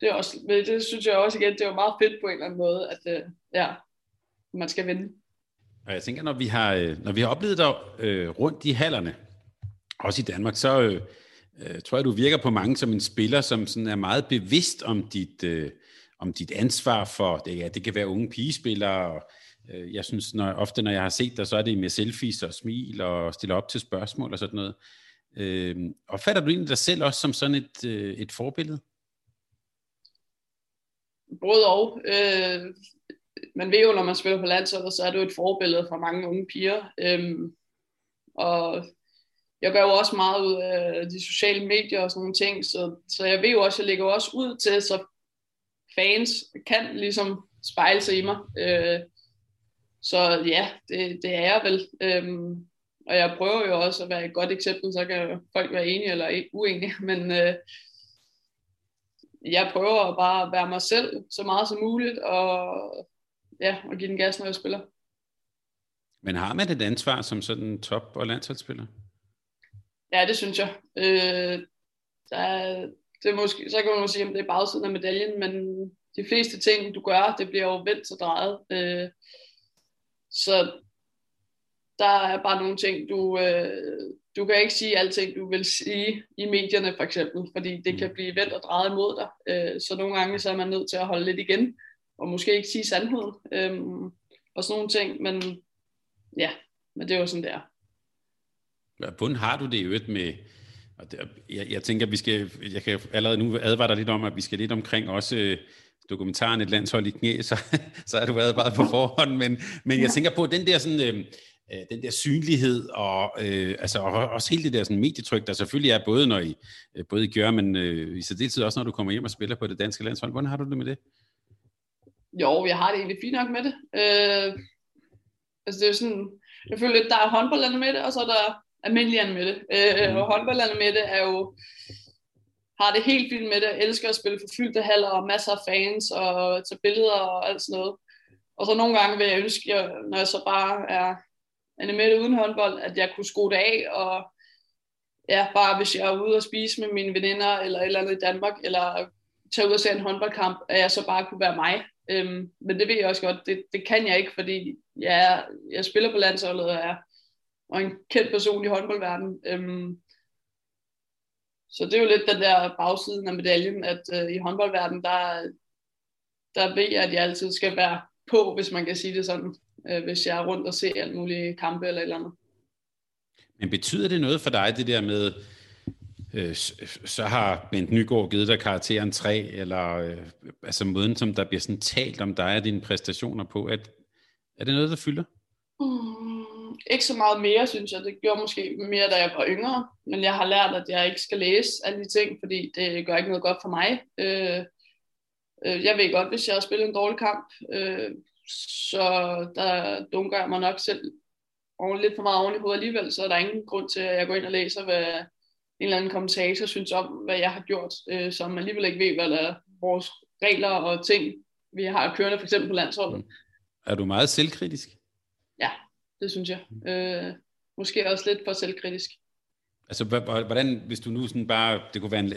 Det, er også, men det synes jeg også igen, det var meget fedt på en eller anden måde, at øh, ja, man skal vinde. Og jeg tænker, når vi har, øh, når vi har oplevet dig øh, rundt i hallerne, også i Danmark, så øh, øh, tror jeg, du virker på mange som en spiller, som sådan er meget bevidst om dit, øh, om dit ansvar for, det, ja, det kan være unge pigespillere, og Øh, jeg synes når, ofte, når jeg har set dig, så er det med selfies og smil og stille op til spørgsmål og sådan noget. Øh, opfatter du egentlig dig selv også som sådan et, øh, et forbillede? Både og. Øh, man ved jo, når man spiller på landsholdet, så er du et forbillede for mange unge piger. Øh, og jeg gør jo også meget ud af de sociale medier og sådan nogle ting, så, så jeg ved jo også, jeg lægger også ud til, så fans kan ligesom spejle sig i mig. Øh, så ja, det, det er jeg vel. Øhm, og jeg prøver jo også at være et godt eksempel, så kan folk være enige eller uenige, [laughs] men øh, jeg prøver bare at være mig selv så meget som muligt, og ja, og give den gas, når jeg spiller. Men har man et ansvar som sådan top- og landsholdsspiller? Ja, det synes jeg. Øh, der er, det er måske, så kan man sige, om det er bagsiden af medaljen, men de fleste ting, du gør, det bliver jo vendt og drejet. Øh, så der er bare nogle ting, du, øh, du kan ikke sige alting, du vil sige i medierne for eksempel, fordi det kan mm. blive vendt og drejet imod dig. Øh, så nogle gange så er man nødt til at holde lidt igen, og måske ikke sige sandheden, øhm, og sådan nogle ting, men ja, men det er jo sådan, det er. Hvordan har du det i øvrigt med, og det, jeg, jeg tænker, vi skal, jeg kan allerede nu advare dig lidt om, at vi skal lidt omkring også øh, dokumentaren Et landshold i knæ, så, [laughs] så er du advaret på forhånd, men, men jeg tænker på den der sådan, øh, øh, den der synlighed og øh, altså og også hele det der sådan medietryk, der selvfølgelig er både når I, øh, både I gør, men øh, i særdeleshed også når du kommer hjem og spiller på det danske landshold. Hvordan har du det med det? Jo, jeg har det egentlig fint nok med det. Øh, altså det er sådan, jeg føler lidt, der er håndboldlande med det, og så er der almindelige med det. Øh, mm. Og håndboldlande med det er jo, har det helt fint med det, jeg elsker at spille for fyldte haller og masser af fans og tage billeder og alt sådan noget. Og så nogle gange vil jeg ønske, når jeg så bare er animeret uden håndbold, at jeg kunne skrue det af, og ja, bare hvis jeg er ude og spise med mine veninder, eller et eller andet i Danmark, eller tage ud og se en håndboldkamp, at jeg så bare kunne være mig. Øhm, men det ved jeg også godt, det, det kan jeg ikke, fordi jeg, jeg spiller på landsholdet og er og en kendt person i håndboldverdenen. Øhm, så det er jo lidt den der bagsiden af medaljen, at øh, i håndboldverdenen, der, der ved jeg, at jeg altid skal være på, hvis man kan sige det sådan, øh, hvis jeg er rundt og ser alle mulige kampe eller et eller andet. Men betyder det noget for dig, det der med, øh, så har Bent Nygaard givet dig karakteren 3, eller øh, altså måden, som der bliver sådan talt om dig og dine præstationer på, at, er det noget, der fylder? Mm, ikke så meget mere, synes jeg. Det gjorde måske mere, da jeg var yngre, men jeg har lært, at jeg ikke skal læse alle de ting, fordi det gør ikke noget godt for mig. Øh, øh, jeg ved godt, hvis jeg har spillet en dårlig kamp, øh, så der dunker jeg mig nok selv lidt for meget oven i hovedet alligevel, så er der ingen grund til, at jeg går ind og læser, hvad, en eller anden kommentator synes om, hvad jeg har gjort, øh, som alligevel ikke ved, hvad der er vores regler og ting, vi har kørende for eksempel på landsholdet. Er du meget selvkritisk? Ja, det synes jeg. Øh, måske også lidt for selvkritisk. Altså, hvordan, hvis du nu sådan bare, det kunne være en,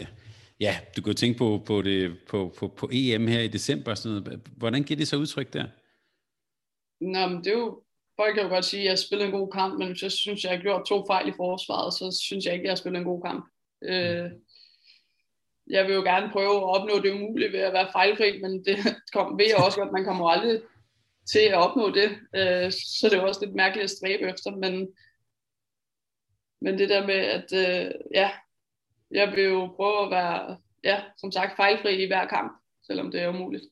ja, du kunne tænke på, på, det, på, på, på EM her i december, sådan noget. hvordan giver det så udtryk der? Nå, men det er jo, folk kan jo godt sige, at jeg spiller en god kamp, men jeg synes, jeg har gjort to fejl i forsvaret, så synes jeg ikke, jeg har spillet en god kamp. Øh, jeg vil jo gerne prøve at opnå det umulige ved at være fejlfri, men det [laughs] kom, ved jeg også godt, man kommer aldrig til at opnå det. Øh, så det er også lidt mærkeligt at stræbe efter, men, men det der med, at øh, ja, jeg vil jo prøve at være, ja, som sagt, fejlfri i hver kamp, selvom det er umuligt.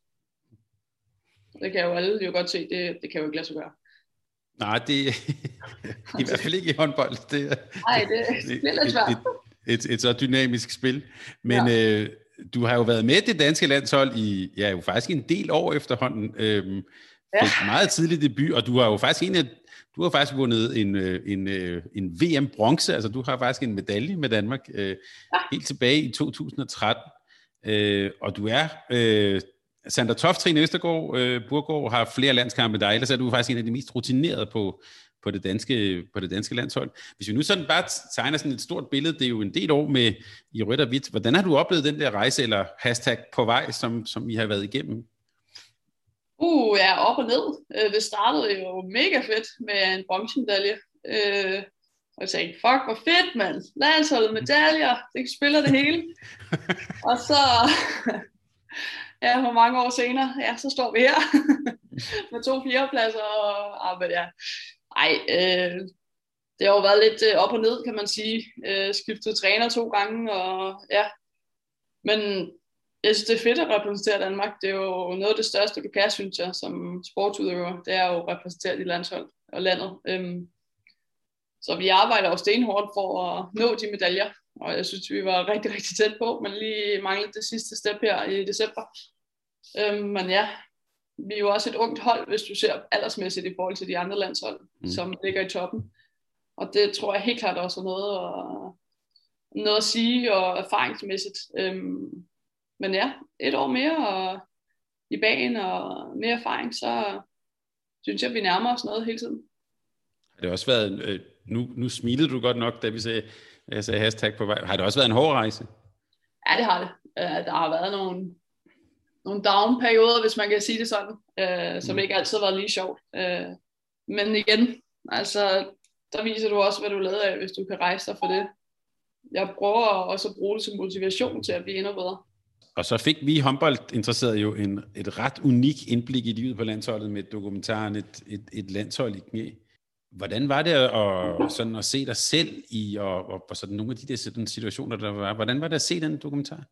Det kan jo alle jo godt se, det, det kan jo ikke lade sig gøre. Nej, det [laughs] i hvert fald ikke i håndbold. Det, Nej, det, det, det er lidt svært. Et, et, et så dynamisk spil. Men ja. øh, du har jo været med det danske landshold i, ja, jo faktisk en del år efterhånden. Øhm, ja. meget tidlig debut, og du har jo faktisk en af, du har faktisk vundet en, øh, en, øh, en VM-bronze, altså du har faktisk en medalje med Danmark øh, ja. helt tilbage i 2013. Øh, og du er, øh, Sander Toft, Trine Østergaard, øh, Burgård har flere landskampe med dig, ellers er du faktisk en af de mest rutinerede på, på det danske, på det danske landshold. Hvis vi nu sådan bare tegner sådan et stort billede, det er jo en del år med i rødt og hvidt. Hvordan har du oplevet den der rejse, eller hashtag på vej, som, som I har været igennem? Uh, ja, op og ned. Øh, det startede jo mega fedt med en bronzemedalje. Øh, og jeg tænkte, fuck, hvor fedt, mand. Landsholdet medaljer, det spiller det hele. [laughs] og så, [laughs] ja, hvor mange år senere, ja, så står vi her [laughs] med to fjerdepladser. Og, ah, men ja, ej, øh, det har jo været lidt øh, op og ned, kan man sige. Øh, skiftet træner to gange, og ja. Men jeg synes, det er fedt at repræsentere Danmark. Det er jo noget af det største, du kan, synes jeg, som sportsudøver. Det er jo at repræsentere dit landshold og landet. Øhm, så vi arbejder jo stenhårdt for at nå de medaljer, og jeg synes, vi var rigtig, rigtig tæt på, men lige manglede det sidste step her i december. Øhm, men ja, vi er jo også et ungt hold, hvis du ser aldersmæssigt i forhold til de andre landshold, mm. som ligger i toppen. Og det tror jeg helt klart også er noget at, noget at sige, og erfaringsmæssigt. Øhm, men ja, et år mere og i bagen og mere erfaring, så synes jeg, at vi nærmer os noget hele tiden. Har det også været, øh, nu, nu smilede du godt nok, da vi sagde, jeg sagde hashtag på vej. Har det også været en hård rejse? Ja, det har det. Øh, der har været nogle, nogle down-perioder, hvis man kan sige det sådan, øh, som mm. ikke altid har været lige sjovt. Øh, men igen, altså, der viser du også, hvad du lavede af, hvis du kan rejse dig for det. Jeg prøver også at bruge det som motivation til at blive endnu bedre. Og så fik vi håndboldinteresserede jo en, et ret unik indblik i livet på landsholdet med dokumentaren Et, et, et landshold i knæ. Hvordan var det at, sådan at se dig selv i, og, og, og sådan nogle af de der sådan situationer, der var? Hvordan var det at se den dokumentar?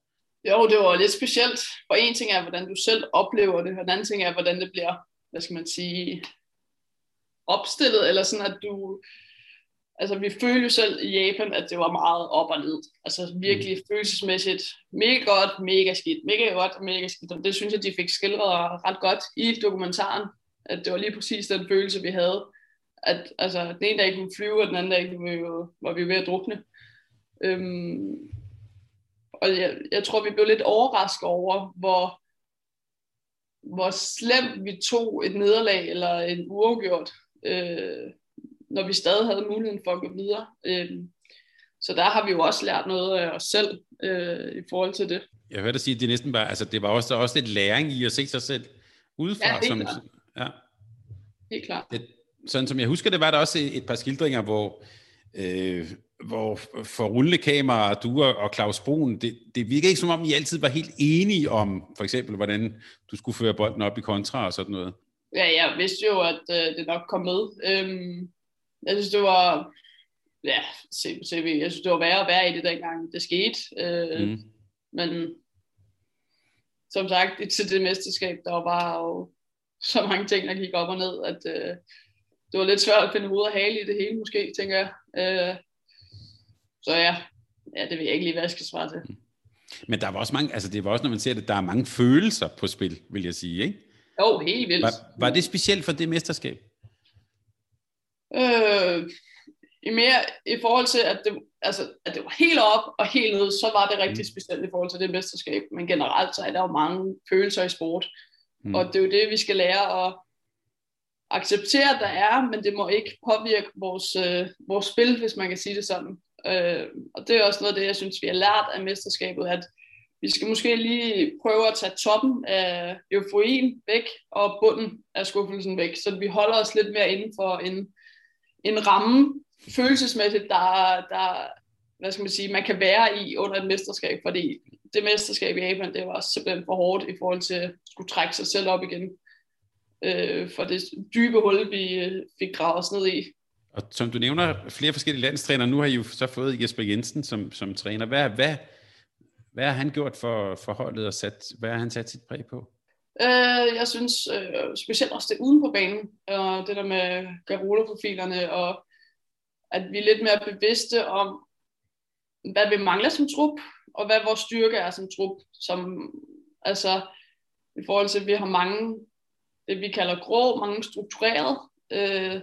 Jo, det var lidt specielt. For en ting er, hvordan du selv oplever det, og den anden ting er, hvordan det bliver, hvad skal man sige, opstillet, eller sådan, at du, altså vi følte jo selv i Japan, at det var meget op og ned. Altså virkelig mm. følelsesmæssigt. Mega godt, mega skidt. Mega godt, mega skidt. Og det synes jeg, de fik skildret ret godt i dokumentaren. At det var lige præcis den følelse, vi havde. At altså, den ene dag kunne flyve, og den anden dag var vi, jo, var vi ved at drukne. Øhm, og jeg, jeg tror, vi blev lidt overrasket over, hvor, hvor slemt vi tog et nederlag eller en uafgjort, øh, når vi stadig havde muligheden for at gå videre. Øh, så der har vi jo også lært noget af os selv øh, i forhold til det. Jeg hørte dig sige, at det næsten bare, altså det var også, også lidt læring i at se sig selv udefra. Ja, som, klart. ja. Helt klart. Det, sådan som jeg husker det, var der også et par skildringer, hvor øh, hvor for rullende kamera, du og Claus Brun, det, det virker ikke som om, I altid var helt enige om, for eksempel, hvordan du skulle føre bolden op i kontra og sådan noget. Ja, jeg vidste jo, at øh, det nok kom med. Øhm, jeg synes, det var, ja, tv, jeg synes, det var værre at være i det dengang, det skete. Øh, mm. Men som sagt, til det mesterskab, der var bare jo så mange ting, der gik op og ned, at øh, det var lidt svært at finde hoved og hale i det hele, måske, tænker jeg. Øh, så ja, ja, det ved jeg ikke lige, hvad jeg skal svare til. Men der var også mange, altså det var også, når man ser det, der er mange følelser på spil, vil jeg sige, ikke? Jo, helt vildt. Var, var det specielt for det mesterskab? Øh, i mere i forhold til, at det, altså, at det var helt op og helt ned, så var det rigtig mm. specielt i forhold til det mesterskab. Men generelt så er der jo mange følelser i sport. Mm. Og det er jo det, vi skal lære at acceptere, at der er, men det må ikke påvirke vores, øh, vores spil, hvis man kan sige det sådan. Øh, og det er også noget af det, jeg synes, vi har lært af mesterskabet, at vi skal måske lige prøve at tage toppen af euforien væk og bunden af skuffelsen væk, så vi holder os lidt mere inden for en, en ramme følelsesmæssigt, der, der hvad skal man sige, man kan være i under et mesterskab, fordi det mesterskab i Japan, det var simpelthen for hårdt i forhold til at skulle trække sig selv op igen øh, for det dybe hul, vi øh, fik gravet os ned i. Og som du nævner, flere forskellige landstrænere. Nu har I jo så fået Jesper Jensen som, som træner. Hvad, hvad, hvad har han gjort for, for holdet, og sat, hvad har han sat sit præg på? Øh, jeg synes øh, specielt også det uden på banen, og det der med Garola-profilerne, og at vi er lidt mere bevidste om, hvad vi mangler som trup, og hvad vores styrke er som trup. Som, altså, i forhold til, at vi har mange, det vi kalder grå, mange strukturerede øh,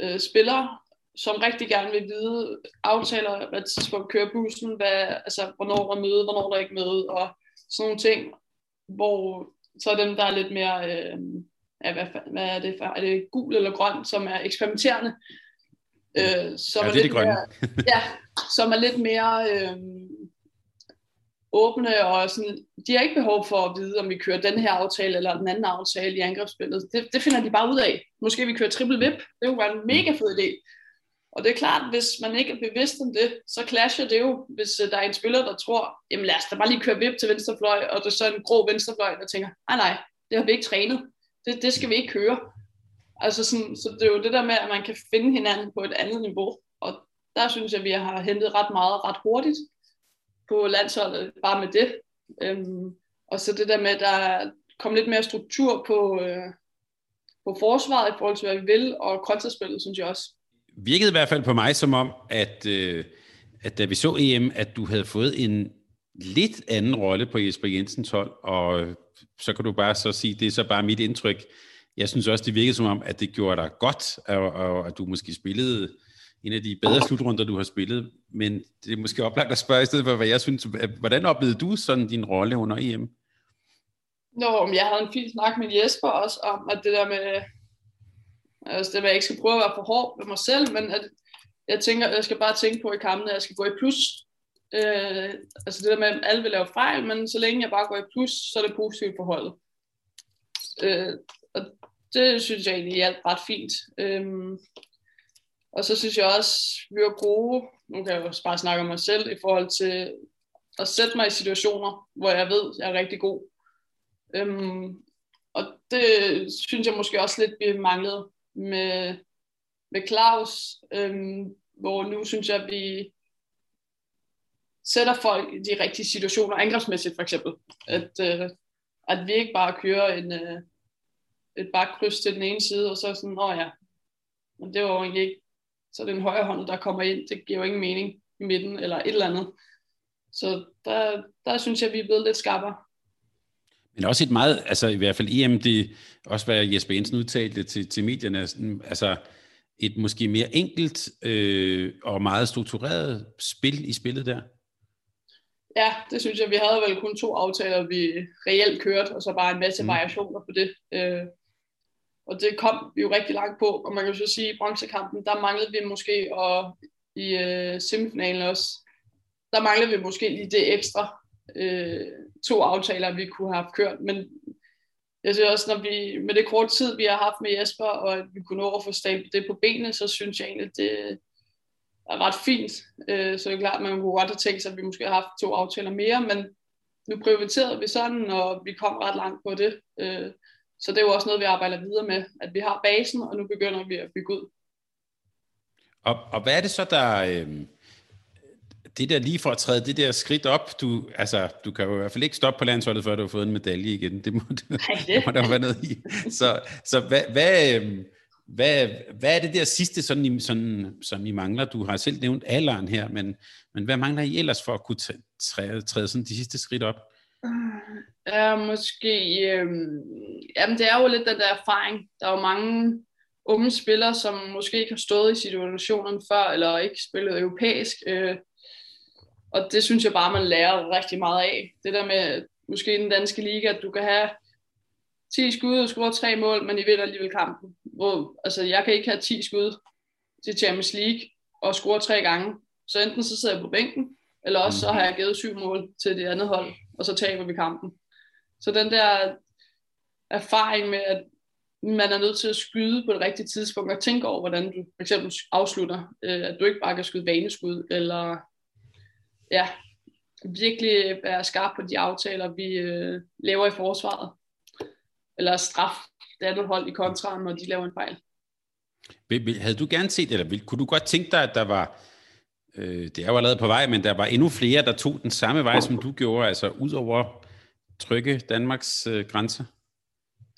øh, spillere, som rigtig gerne vil vide, aftaler, hvad tidspunkt kører bussen, hvad, altså, hvornår der er møde, hvornår der er ikke møde, og sådan nogle ting, hvor så er dem, der er lidt mere, øh, ja, hvad, hvad er det for, er det gul eller grøn, som er eksperimenterende, øh, som ja, er, det er lidt det mere, ja, som er lidt mere øh, åbne, og sådan, de har ikke behov for at vide, om vi kører den her aftale eller den anden aftale i angrebsspillet. Det, det finder de bare ud af. Måske vi kører triple vip. Det kunne være en mega fed idé. Og det er klart, hvis man ikke er bevidst om det, så clasher det jo, hvis øh, der er en spiller, der tror, jamen lad os da bare lige køre vip til venstrefløj, og det er så en grå venstrefløj, der tænker, nej nej, det har vi ikke trænet. Det, det skal vi ikke køre. Altså sådan, så det er jo det der med, at man kan finde hinanden på et andet niveau. Og der synes jeg, at vi har hentet ret meget ret hurtigt på landsholdet, bare med det. Øhm, og så det der med, at der kom lidt mere struktur på, øh, på forsvaret i forhold til, hvad vi vil, og kontraspillet, synes jeg også. Virkede i hvert fald på mig som om, at, øh, at da vi så EM, at du havde fået en lidt anden rolle på Jesper Jensens hold, og så kan du bare så sige, det er så bare mit indtryk. Jeg synes også, det virkede som om, at det gjorde dig godt, og, og at du måske spillede en af de bedre slutrunder, du har spillet. Men det er måske oplagt at spørge i stedet for, hvad jeg synes. Hvordan oplevede du sådan din rolle under EM? Nå, jeg havde en fin snak med Jesper også om, at det der med, altså det med, at jeg ikke skal prøve at være for hård med mig selv, men at jeg tænker, at jeg skal bare tænke på i kampen, at jeg skal gå i plus. Øh, altså det der med, at alle vil lave fejl, men så længe jeg bare går i plus, så er det positivt for holdet. Øh, og det synes jeg egentlig hjalp ret fint. Øh, og så synes jeg også, vi var gode, nu kan jeg jo bare snakke om mig selv, i forhold til at sætte mig i situationer, hvor jeg ved, jeg er rigtig god. Øhm, og det synes jeg måske også lidt, vi manglede med, med Claus, øhm, hvor nu synes jeg, at vi sætter folk i de rigtige situationer, angrebsmæssigt for eksempel. At, øh, at vi ikke bare kører en, øh, et bakkryds til den ene side, og så sådan, åh ja, men det var jo egentlig ikke så den højre hånd, der kommer ind, det giver jo ingen mening i midten eller et eller andet. Så der, der synes jeg, vi er blevet lidt skarpere. Men også et meget, altså i hvert fald EM, det også hvad Jesper Jensen udtalte til, til medierne, altså et måske mere enkelt øh, og meget struktureret spil i spillet der. Ja, det synes jeg. Vi havde vel kun to aftaler, vi reelt kørte, og så bare en masse mm. variationer på det. Øh, og det kom vi jo rigtig langt på, og man kan jo så sige, at i bronzekampen, der manglede vi måske, og i øh, semifinalen også, der manglede vi måske lige det ekstra øh, to aftaler, vi kunne have kørt, men jeg synes også, når vi, med det korte tid, vi har haft med Jesper, og at vi kunne nå at få stablet det på benene, så synes jeg egentlig, at det er ret fint. Øh, så det er klart, at man kunne godt have tænkt sig, at vi måske har haft to aftaler mere, men nu prioriterede vi sådan, og vi kom ret langt på det. Øh, så det er jo også noget, vi arbejder videre med, at vi har basen, og nu begynder vi at bygge ud. Og, og hvad er det så, der... Øh, det der lige for at træde det der skridt op, du, altså, du kan jo i hvert fald ikke stoppe på landsholdet, før du har fået en medalje igen. Det må, Nej, det. [laughs] det må der være noget i. Så, så hvad, hvad, øhm, hvad, hvad er det der sidste, sådan, sådan, som I mangler? Du har selv nævnt alderen her, men, men hvad mangler I ellers for at kunne træde, træde sådan de sidste skridt op? Ja, måske, øh, jamen det er jo lidt den der erfaring. Der er jo mange unge spillere, som måske ikke har stået i situationen før, eller ikke spillet europæisk. Øh, og det synes jeg bare, man lærer rigtig meget af. Det der med, måske i den danske liga, at du kan have 10 skud og score tre mål, men I vinder alligevel kampen. Hvor, altså, jeg kan ikke have 10 skud til Champions League og score tre gange Så enten så sidder jeg på bænken, eller også så har jeg givet syv mål til det andet hold, og så taber vi kampen. Så den der erfaring med, at man er nødt til at skyde på det rigtige tidspunkt, og tænke over, hvordan du for eksempel afslutter, øh, at du ikke bare kan skyde vaneskud, eller ja, virkelig være skarp på de aftaler, vi øh, laver i forsvaret, eller straf det andet hold i kontra, når de laver en fejl. Havde du gerne set, eller kunne du godt tænke dig, at der var, øh, det er jo allerede på vej, men der var endnu flere, der tog den samme vej, som du gjorde, altså ud over trygge Danmarks øh, grænser?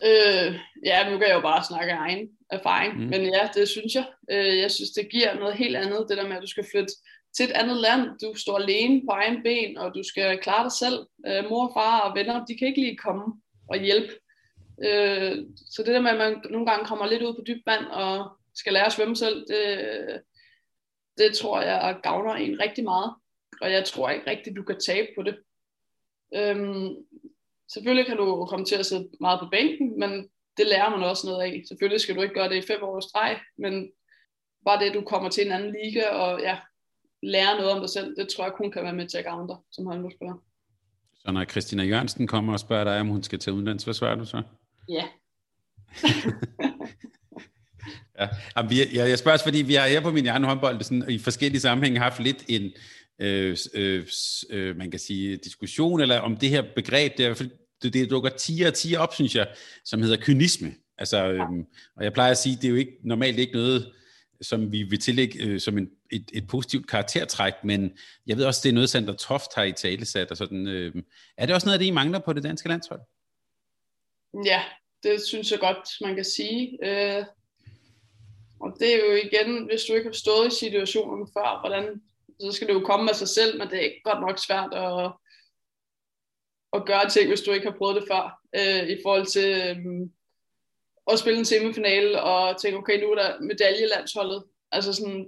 Øh, ja, nu kan jeg jo bare snakke af egen erfaring, mm. men ja, det synes jeg. Øh, jeg synes, det giver noget helt andet, det der med, at du skal flytte til et andet land, du står alene på egen ben, og du skal klare dig selv. Øh, mor, far og venner, de kan ikke lige komme og hjælpe. Øh, så det der med, at man nogle gange kommer lidt ud på dybt vand og skal lære at svømme selv, det, det tror jeg gavner en rigtig meget. Og jeg tror ikke rigtigt, du kan tabe på det. Øhm, selvfølgelig kan du komme til at sidde meget på bænken, men det lærer man også noget af. Selvfølgelig skal du ikke gøre det i fem år streg, men bare det, du kommer til en anden liga og ja, lære noget om dig selv, det tror jeg kun kan være med til at gavne dig som håndboldspiller. Så når Christina Jørgensen kommer og spørger dig, om hun skal til uddannelse, hvad svarer du så? Ja. [laughs] ja. Jamen, vi, jeg, jeg spørger også, fordi vi har her på min hjerne håndbold sådan, i forskellige sammenhænge haft lidt en, øh, øh, øh, man kan sige, diskussion, eller om det her begreb, det, er, det, det dukker 10 og 10 op, synes jeg, som hedder kynisme. Altså, øh, og jeg plejer at sige, det er jo ikke normalt ikke noget, som vi vil tillægge øh, som en, et, et positivt karaktertræk, men jeg ved også, det er noget, Sander Toft har i tale sat. Og sådan, øh, er det også noget af det, I mangler på det danske landshold? Ja, det synes jeg godt, man kan sige. Øh, og det er jo igen, hvis du ikke har stået i situationen før, hvordan, så skal det jo komme af sig selv, men det er godt nok svært at, at gøre ting, hvis du ikke har prøvet det før, øh, i forhold til øh, at spille en semifinale og tænke, okay, nu er der medaljelandsholdet. Altså sådan,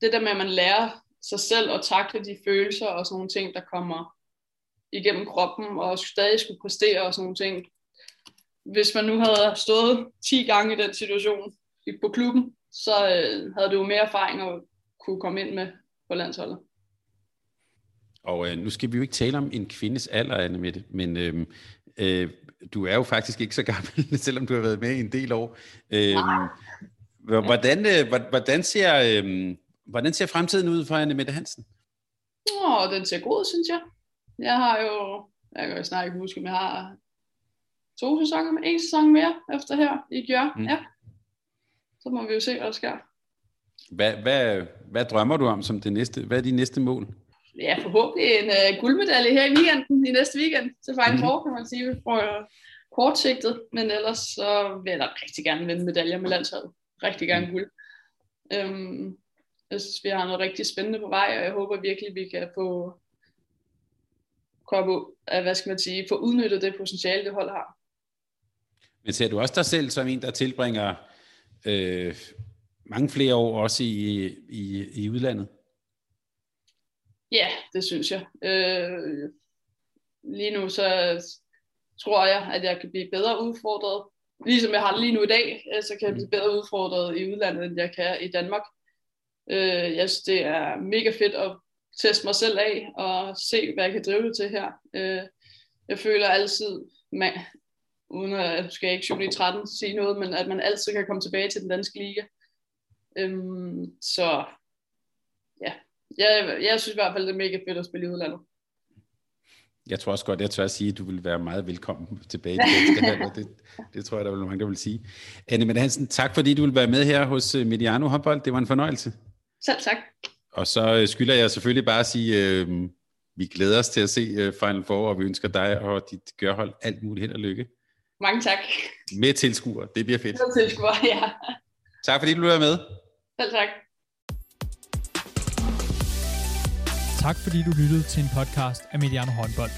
det der med, at man lærer sig selv at takle de følelser og sådan nogle ting, der kommer igennem kroppen, og stadig skulle præstere og sådan nogle ting. Hvis man nu havde stået 10 gange i den situation på klubben, så øh, havde du jo mere erfaring at kunne komme ind med på landsholdet. Og øh, nu skal vi jo ikke tale om en kvindes alder, Anne Mette, men øh, øh, du er jo faktisk ikke så gammel, [laughs] selvom du har været med i en del år. Øh, hvordan, øh, hvordan, ser, øh, hvordan ser fremtiden ud for Anne Mette Hansen? Åh, den ser god, synes jeg. Jeg har jo, jeg kan jo snart ikke huske, men jeg har to sæsoner, med en sæson mere efter her i Gjør. Mm. Ja. Så må vi jo se, hvad der sker. Hvad, hvad, hvad drømmer du om som det næste? Hvad er de næste mål? Ja, forhåbentlig en uh, guldmedalje her i weekenden, i næste weekend, til Final mm. Kan man sige. Vi får uh, kortsigtet, men ellers så vil jeg da rigtig gerne vinde medaljer med landsholdet. Rigtig gerne mm. guld. Jeg synes, vi har noget rigtig spændende på vej, og jeg håber virkelig, vi kan få komme, hvad skal man sige, få udnyttet det potentiale, det hold har. Men ser du også dig selv som en, der tilbringer øh, mange flere år også i, i, i udlandet? Ja, det synes jeg. Øh, lige nu så tror jeg, at jeg kan blive bedre udfordret. Ligesom jeg har det lige nu i dag, øh, så kan jeg blive mm. bedre udfordret i udlandet, end jeg kan i Danmark. Øh, jeg synes, det er mega fedt at teste mig selv af og se, hvad jeg kan drive det til her. Øh, jeg føler altid, man, uden at skal jeg ikke 7 i 13 sige noget, men at man altid kan komme tilbage til den danske liga. Øhm, så ja, jeg, jeg synes i hvert fald, det er mega fedt at spille i udlandet. Jeg tror også godt, jeg tør at sige, at du vil være meget velkommen tilbage i det danske Det, det tror jeg, der vil mange, der vil sige. Anne Mette Hansen, tak fordi du vil være med her hos Mediano Håndbold. Det var en fornøjelse. Selv tak. Og så øh, skylder jeg selvfølgelig bare at sige, øh, vi glæder os til at se øh, Final Four, og vi ønsker dig og dit gørhold alt muligt held og lykke. Mange tak. Med tilskuer, det bliver fedt. Med tilskuer, ja. Tak fordi du var med. Selv tak. Tak fordi du lyttede til en podcast af Mediano Håndbold.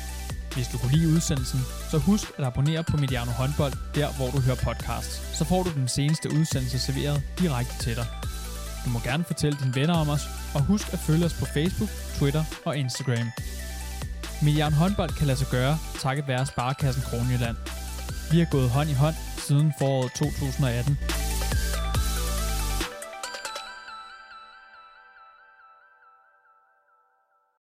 Hvis du kunne lide udsendelsen, så husk at abonnere på Mediano Håndbold, der hvor du hører podcasts. Så får du den seneste udsendelse serveret direkte til dig. Du må gerne fortælle dine venner om os, og husk at følge os på Facebook, Twitter og Instagram. Mediano Håndbold kan lade sig gøre, takket være Sparkassen Kronjylland. Vi har gået hånd i hånd siden foråret 2018.